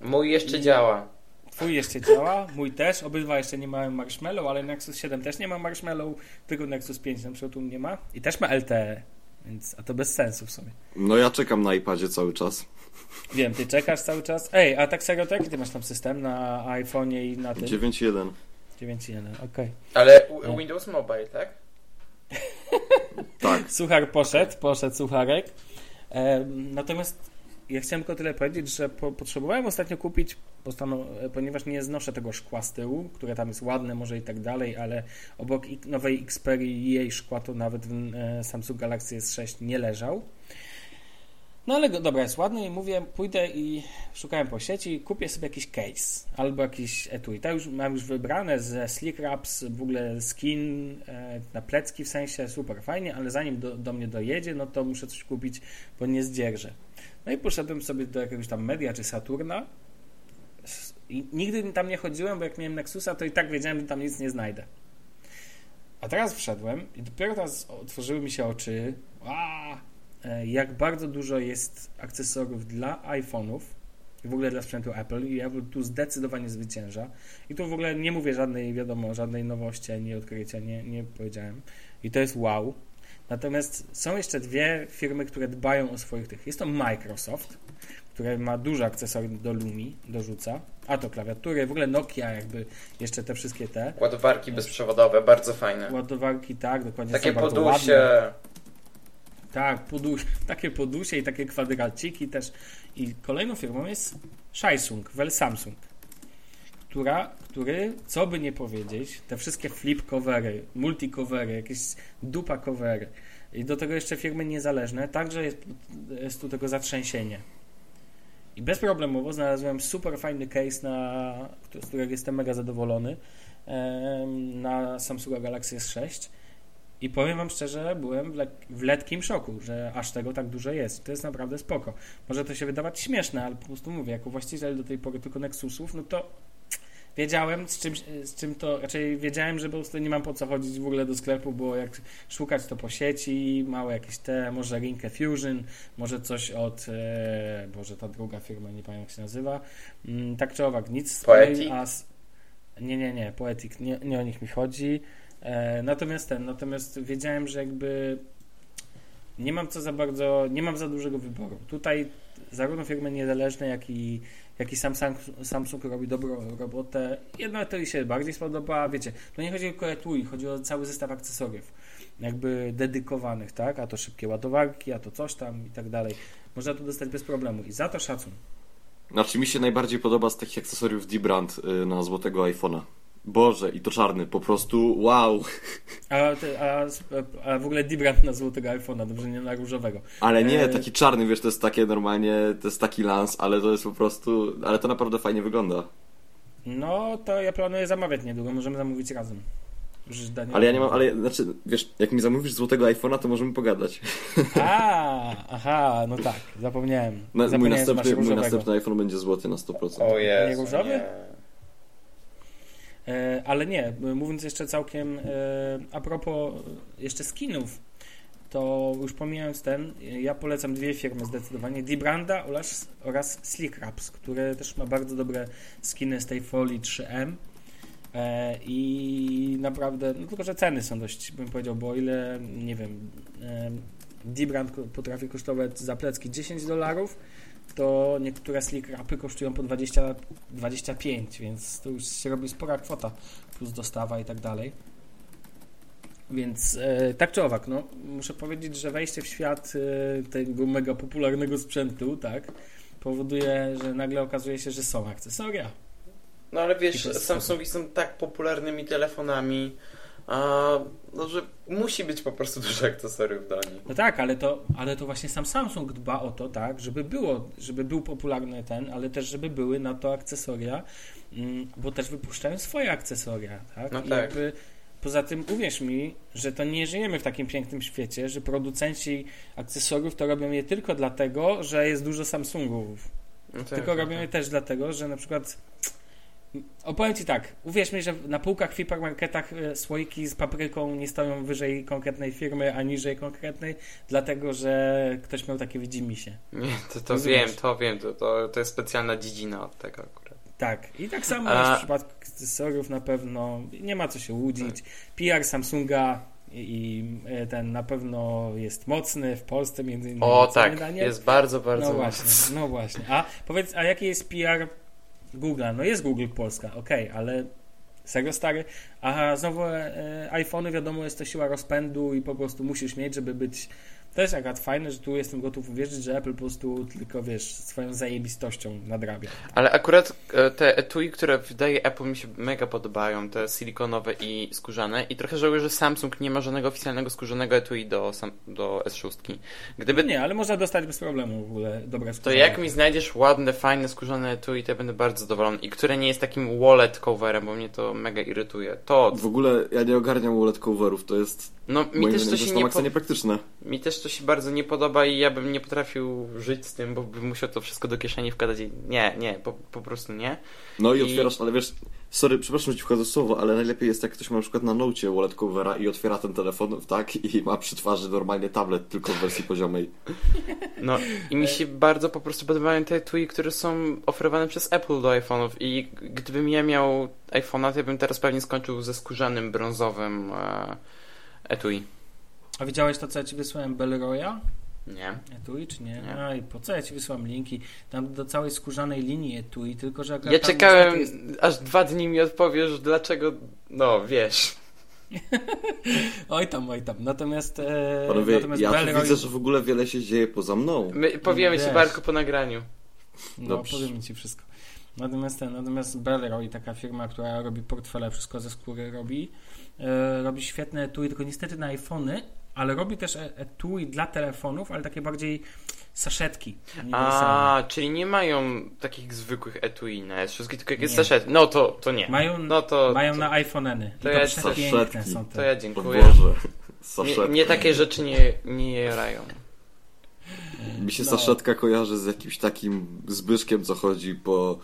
Mój jeszcze działa. Twój jeszcze działa, mój też. Obydwa jeszcze nie mają marshmallow, ale Nexus 7 też nie ma marshmallow, tylko Nexus 5 na przykład nie ma. I też ma LTE, więc a to bez sensu w sumie. No ja czekam na iPadzie cały czas. Wiem, ty czekasz cały czas. Ej, a tak serio, to jaki ty masz tam system na iPhone'ie i na tym? 9.1. 9.1, okej. Okay. Ale Windows Mobile, tak? tak. Suchar poszedł, poszedł sucharek. E, natomiast ja chciałem tylko tyle powiedzieć, że po, potrzebowałem ostatnio kupić, ponieważ nie znoszę tego szkła z tyłu, które tam jest ładne może i tak dalej, ale obok nowej Xperia jej szkła to nawet w e, Samsung Galaxy S6 nie leżał. No ale dobra, jest ładny i mówię, pójdę i szukałem po sieci, kupię sobie jakiś case albo jakiś etui. To już mam już wybrane ze Slick Wraps, w ogóle skin e, na plecki w sensie, super fajnie, ale zanim do, do mnie dojedzie, no to muszę coś kupić, bo nie zdzierżę. No i poszedłem sobie do jakiegoś tam Media czy Saturna i nigdy tam nie chodziłem, bo jak miałem Nexusa, to i tak wiedziałem, że tam nic nie znajdę. A teraz wszedłem i dopiero teraz otworzyły mi się oczy. Aaa, e, jak bardzo dużo jest akcesoriów dla iPhone'ów i w ogóle dla sprzętu Apple i Apple tu zdecydowanie zwycięża. I tu w ogóle nie mówię żadnej, wiadomo, żadnej nowości, ani odkrycia, nie, nie powiedziałem. I to jest wow. Natomiast są jeszcze dwie firmy, które dbają o swoich tych. Jest to Microsoft, które ma dużo akcesoriów do Lumi, dorzuca. A to klawiatury, w ogóle Nokia jakby jeszcze te wszystkie te. Ładowarki bezprzewodowe, bardzo fajne. Ładowarki, tak, dokładnie. Takie podusie. Tak, podusie, takie podusie i takie kwadraciki też. I kolejną firmą jest Samsung, Well Samsung, która, który, co by nie powiedzieć, te wszystkie flip covery, multi covery, jakieś dupa covery i do tego jeszcze firmy niezależne, także jest, jest tu tego zatrzęsienie. I bezproblemowo znalazłem super fajny case, na, z którego jestem mega zadowolony, na Samsunga Galaxy S6. I powiem Wam szczerze, byłem w, lek w letkim szoku, że aż tego tak dużo jest. To jest naprawdę spoko. Może to się wydawać śmieszne, ale po prostu mówię, jako właściciel do tej pory tylko Nexusów, no to wiedziałem, z czym, z czym to, raczej wiedziałem, że po prostu nie mam po co chodzić w ogóle do sklepu, bo jak szukać to po sieci, małe jakieś te, może Rinkę Fusion, może coś od, e, boże, ta druga firma, nie pamiętam jak się nazywa, mm, tak czy owak, nic. Poetic? A, nie, nie, nie, Poetic, nie, nie o nich mi chodzi. E, natomiast ten, natomiast wiedziałem, że jakby nie mam co za bardzo, nie mam za dużego wyboru. Tutaj zarówno firmy niezależne, jak i jaki Samsung, Samsung robi dobrą robotę. Jedna to mi się bardziej spodoba, wiecie, to nie chodzi tylko o etui, chodzi o cały zestaw akcesoriów, jakby dedykowanych, tak, a to szybkie ładowarki, a to coś tam i tak dalej. Można tu dostać bez problemu i za to szacun. Znaczy mi się najbardziej podoba z takich akcesoriów D-Brand y, na złotego iPhone'a. Boże, i to czarny, po prostu wow. A, a, a w ogóle Dibrand na złotego iPhone'a, dobrze, nie na różowego. Ale nie, e... taki czarny, wiesz, to jest takie normalnie, to jest taki lans, ale to jest po prostu, ale to naprawdę fajnie wygląda. No, to ja planuję zamawiać niedługo, możemy zamówić razem. Ale ja nie mam, ale znaczy, wiesz, jak mi zamówisz złotego iPhone'a, to możemy pogadać. A, aha, no tak, zapomniałem. Na, zapomniałem mój, następny, mój następny iPhone będzie złoty na 100%. O jest. Nie różowy? Nie. E, ale nie, mówiąc jeszcze całkiem e, a propos jeszcze skinów, to już pomijając ten, ja polecam dwie firmy zdecydowanie, Dibranda oraz, oraz Slick które też ma bardzo dobre skiny z tej folii 3M e, i naprawdę, no tylko, że ceny są dość, bym powiedział, bo ile, nie wiem, Dibrand potrafi kosztować za plecki 10 dolarów, to niektóre slick rapy kosztują po 20, 25, więc to już się robi spora kwota, plus dostawa i tak dalej. Więc e, tak czy owak, no, muszę powiedzieć, że wejście w świat e, tego mega popularnego sprzętu, tak, powoduje, że nagle okazuje się, że są akcesoria. No ale wiesz, Samsungi są tak popularnymi telefonami, a, no, że musi być po prostu dużo akcesoriów do nich. No tak, ale to, ale to właśnie sam Samsung dba o to, tak, żeby było, żeby był popularny ten, ale też żeby były na to akcesoria, mm, bo też wypuszczają swoje akcesoria, tak? No I tak. Jakby, poza tym uwierz mi, że to nie żyjemy w takim pięknym świecie, że producenci akcesoriów to robią je tylko dlatego, że jest dużo Samsungów. No tak, tylko robią tak. je też dlatego, że na przykład Opowiem Ci tak, uwierz mi, że na półkach w hipermarketach e, słoiki z papryką nie stoją wyżej konkretnej firmy, a niżej konkretnej, dlatego, że ktoś miał takie widzimisię. Nie, to, to wiem, to wiem, to, to, to jest specjalna dziedzina od tego akurat. Tak, i tak samo a... w przypadku akcesoriów na pewno nie ma co się łudzić. Tak. PR Samsunga i e, ten na pewno jest mocny w Polsce między innymi. O tak, jest bardzo, bardzo No właśnie, no właśnie. A powiedz, a jaki jest PR Google, no jest Google Polska, ok, ale serio stary, a znowu e, iPhony wiadomo jest to siła rozpędu i po prostu musisz mieć, żeby być też akurat fajne, że tu jestem gotów uwierzyć, że Apple po prostu tylko, wiesz, swoją zajebistością nadrabia. Ale akurat e, te etui, które wydaje Apple mi się mega podobają, te silikonowe i skórzane i trochę żałuję, że Samsung nie ma żadnego oficjalnego skórzanego etui do, do S6. Gdyby... Nie, ale można dostać bez problemu w ogóle dobre skórzane. To jak mi znajdziesz ładne, fajne skórzane etui, to ja będę bardzo zadowolony i które nie jest takim wallet coverem, bo mnie to mega irytuje. To... W ogóle ja nie ogarniam wallet coverów, to jest no, mi też to się nie po... niepraktyczne. Mi też to się bardzo nie podoba i ja bym nie potrafił żyć z tym, bo bym musiał to wszystko do kieszeni wkładać i nie, nie, po, po prostu nie. No i, I otwierasz, ale wiesz, sorry, przepraszam, że ci wchodzę słowo, ale najlepiej jest jak ktoś ma na przykład na nocie wallet covera i otwiera ten telefon, tak, i ma przy twarzy normalnie tablet, tylko w wersji poziomej. No i mi się bardzo po prostu podobają te tui, które są oferowane przez Apple do iPhone'ów i gdybym ja miał iPhone'a, to ja bym teraz pewnie skończył ze skórzanym, brązowym e, etui. A widziałeś to, co ja ci wysłałem Belroya? Nie. Etui czy nie? nie. Aj, po co ja ci wysłałem linki? Tam do całej skórzanej linii etui, tylko że... Ja czekałem, jest... aż dwa dni mi odpowiesz, dlaczego... No, wiesz. oj tam, oj tam. Natomiast... E, Panowie, natomiast ja Belroy... widzę, że w ogóle wiele się dzieje poza mną. My powiemy no, ci, Barku, po nagraniu. No, Dobrze. powiemy ci wszystko. Natomiast ten, natomiast Belroy, taka firma, która robi portfele, wszystko ze skóry robi, robi świetne etui, tylko niestety na iPhony, ale robi też e, etui dla telefonów, ale takie bardziej saszetki. A, czyli nie mają takich zwykłych etui na S6, tylko jak jest saszet. No to, to nie. Mają, no to, mają to, na iPhone-eny. To, ja, saszetki. są te. To ja dziękuję. Boże, nie, nie, takie rzeczy nie, nie jarają. Mi się no. saszetka kojarzy z jakimś takim Zbyszkiem, co chodzi po,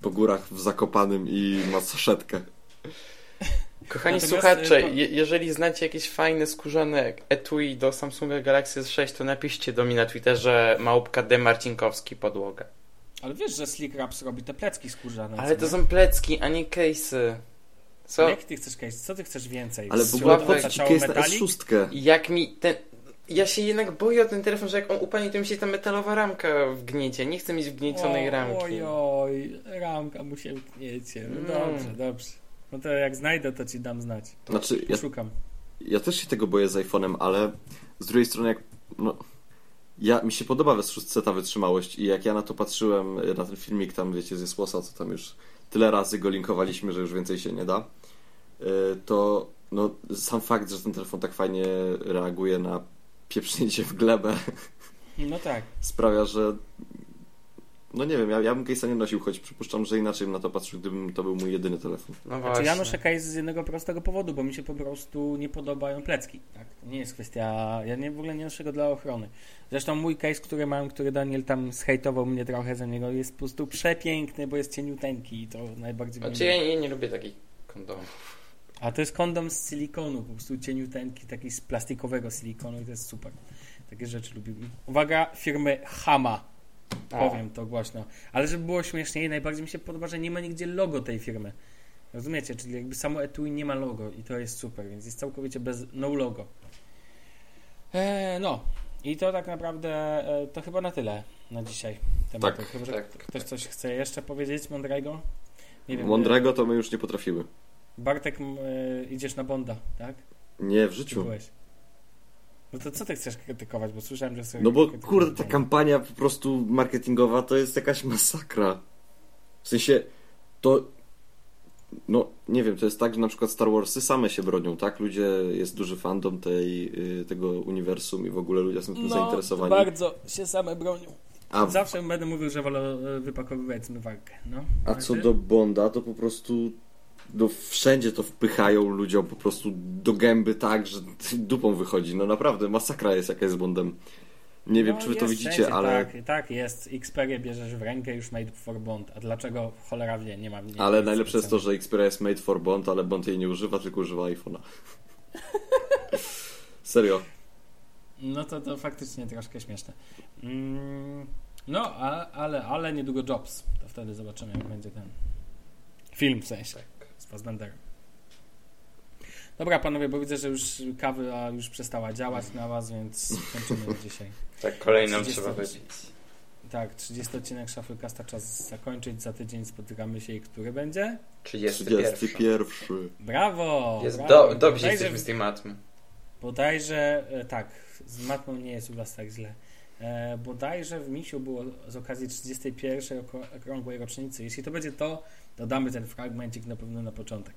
po górach w Zakopanym i ma saszetkę. Kochani Natomiast słuchacze, e, je, jeżeli znacie jakieś fajne skórzane etui do Samsunga Galaxy S6, to napiszcie do mnie na Twitterze małpka D. Marcinkowski podłoga. Ale wiesz, że Slick Wraps robi te plecki skórzane. Ale to są plecki, a nie case'y. Co? Jak ty chcesz case? Co ty chcesz więcej? Ale w ogóle po ci case na S6? Jak mi ten... Ja się jednak boję o ten telefon, że jak on upadnie, to mi się ta metalowa ramka wgniecie. Nie chcę mieć wgniecionej ramki. Oj, oj, ramka mu się wgniecie. No mm. dobrze, dobrze. No to jak znajdę, to ci dam znać. Znaczy, ja, szukam. Ja też się tego boję z iPhone'em, ale z drugiej strony, jak. No, ja, mi się podoba w 6 ta wytrzymałość i jak ja na to patrzyłem, na ten filmik tam, wiecie, z Jesłosa, co tam już tyle razy go linkowaliśmy, że już więcej się nie da, y, to no, sam fakt, że ten telefon tak fajnie reaguje na pieprznięcie w glebę, no tak. sprawia, że no nie wiem, ja, ja bym case'a nie nosił, choć przypuszczam, że inaczej bym na to patrzył, gdybym to był mój jedyny telefon. No znaczy, ja noszę case z jednego prostego powodu, bo mi się po prostu nie podobają plecki. Tak? To nie jest kwestia... Ja nie, w ogóle nie noszę go dla ochrony. Zresztą mój case, który mam, który Daniel tam zhejtował mnie trochę za niego, jest po prostu przepiękny, bo jest cieniuteńki i to najbardziej... Znaczy ja nie, nie lubię takich kondomów. A to jest kondom z silikonu, po prostu cieniuteńki, taki z plastikowego silikonu i to jest super. Takie rzeczy lubię. Uwaga, firmy Hama. Powiem to głośno. Ale żeby było śmieszniej, najbardziej mi się podoba, że nie ma nigdzie logo tej firmy. Rozumiecie? Czyli jakby samo etui nie ma logo i to jest super, więc jest całkowicie bez no logo. Eee, no. I to tak naprawdę e, to chyba na tyle na dzisiaj. Tematu. Tak, chyba, tak, ktoś coś chce jeszcze powiedzieć, Mądrego? Nie wiem. Mądrego e, to my już nie potrafimy. Bartek, e, idziesz na Bonda, tak? Nie, w życiu. No to co ty chcesz krytykować? Bo słyszałem, że sobie. No bo kurde, ta kampania po prostu marketingowa to jest jakaś masakra. W sensie to. No, nie wiem, to jest tak, że na przykład Star Warsy same się bronią, tak? Ludzie, jest duży fandom tej, y, tego uniwersum i w ogóle ludzie są tym no, zainteresowani. bardzo się same bronią. A Zawsze będę mówił, że wolę y, wypakowywać zmywarkę. No. A co do Bonda, to po prostu no wszędzie to wpychają ludziom po prostu do gęby tak, że dupą wychodzi. No naprawdę, masakra jest jaka jest Bondem. Nie wiem, no, czy wy to widzicie, wszędzie, ale... Tak, tak jest. Xperia bierzesz w rękę już made for Bond. A dlaczego cholera wie, nie mam... Nie ale najlepsze jest to, że Xperia jest made for Bond, ale Bond jej nie używa, tylko używa iPhone'a. Serio. No to, to faktycznie troszkę śmieszne. Mm, no, ale, ale niedługo Jobs. To wtedy zobaczymy, jak będzie ten film w sensie. Fassbenderem. Dobra, panowie, bo widzę, że już kawa już przestała działać na was, więc kończymy dzisiaj. Tak, kolejną 30... trzeba wypić. Tak, 30 odcinek Shufflecasta czas zakończyć. Za tydzień spotykamy się i który będzie? 31. 31. Brawo! Jest brawo. Do, dobrze jesteśmy z tej matmy. Bodajże, e, tak, z matmą nie jest u Was tak źle. E, bodajże w Misiu było z okazji 31. okrągłej rocznicy. Jeśli to będzie to, dodamy ten fragmencik na pewno na początek.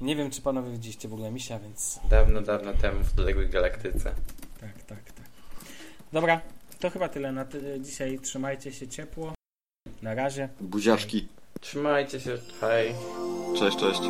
Nie wiem, czy panowie widzieliście w ogóle Misia, więc... Dawno, dawno temu w odległej galaktyce. Tak, tak, tak. Dobra, to chyba tyle na ty dzisiaj. Trzymajcie się ciepło. Na razie. Buziaszki. Trzymajcie się. Hej. Cześć, cześć.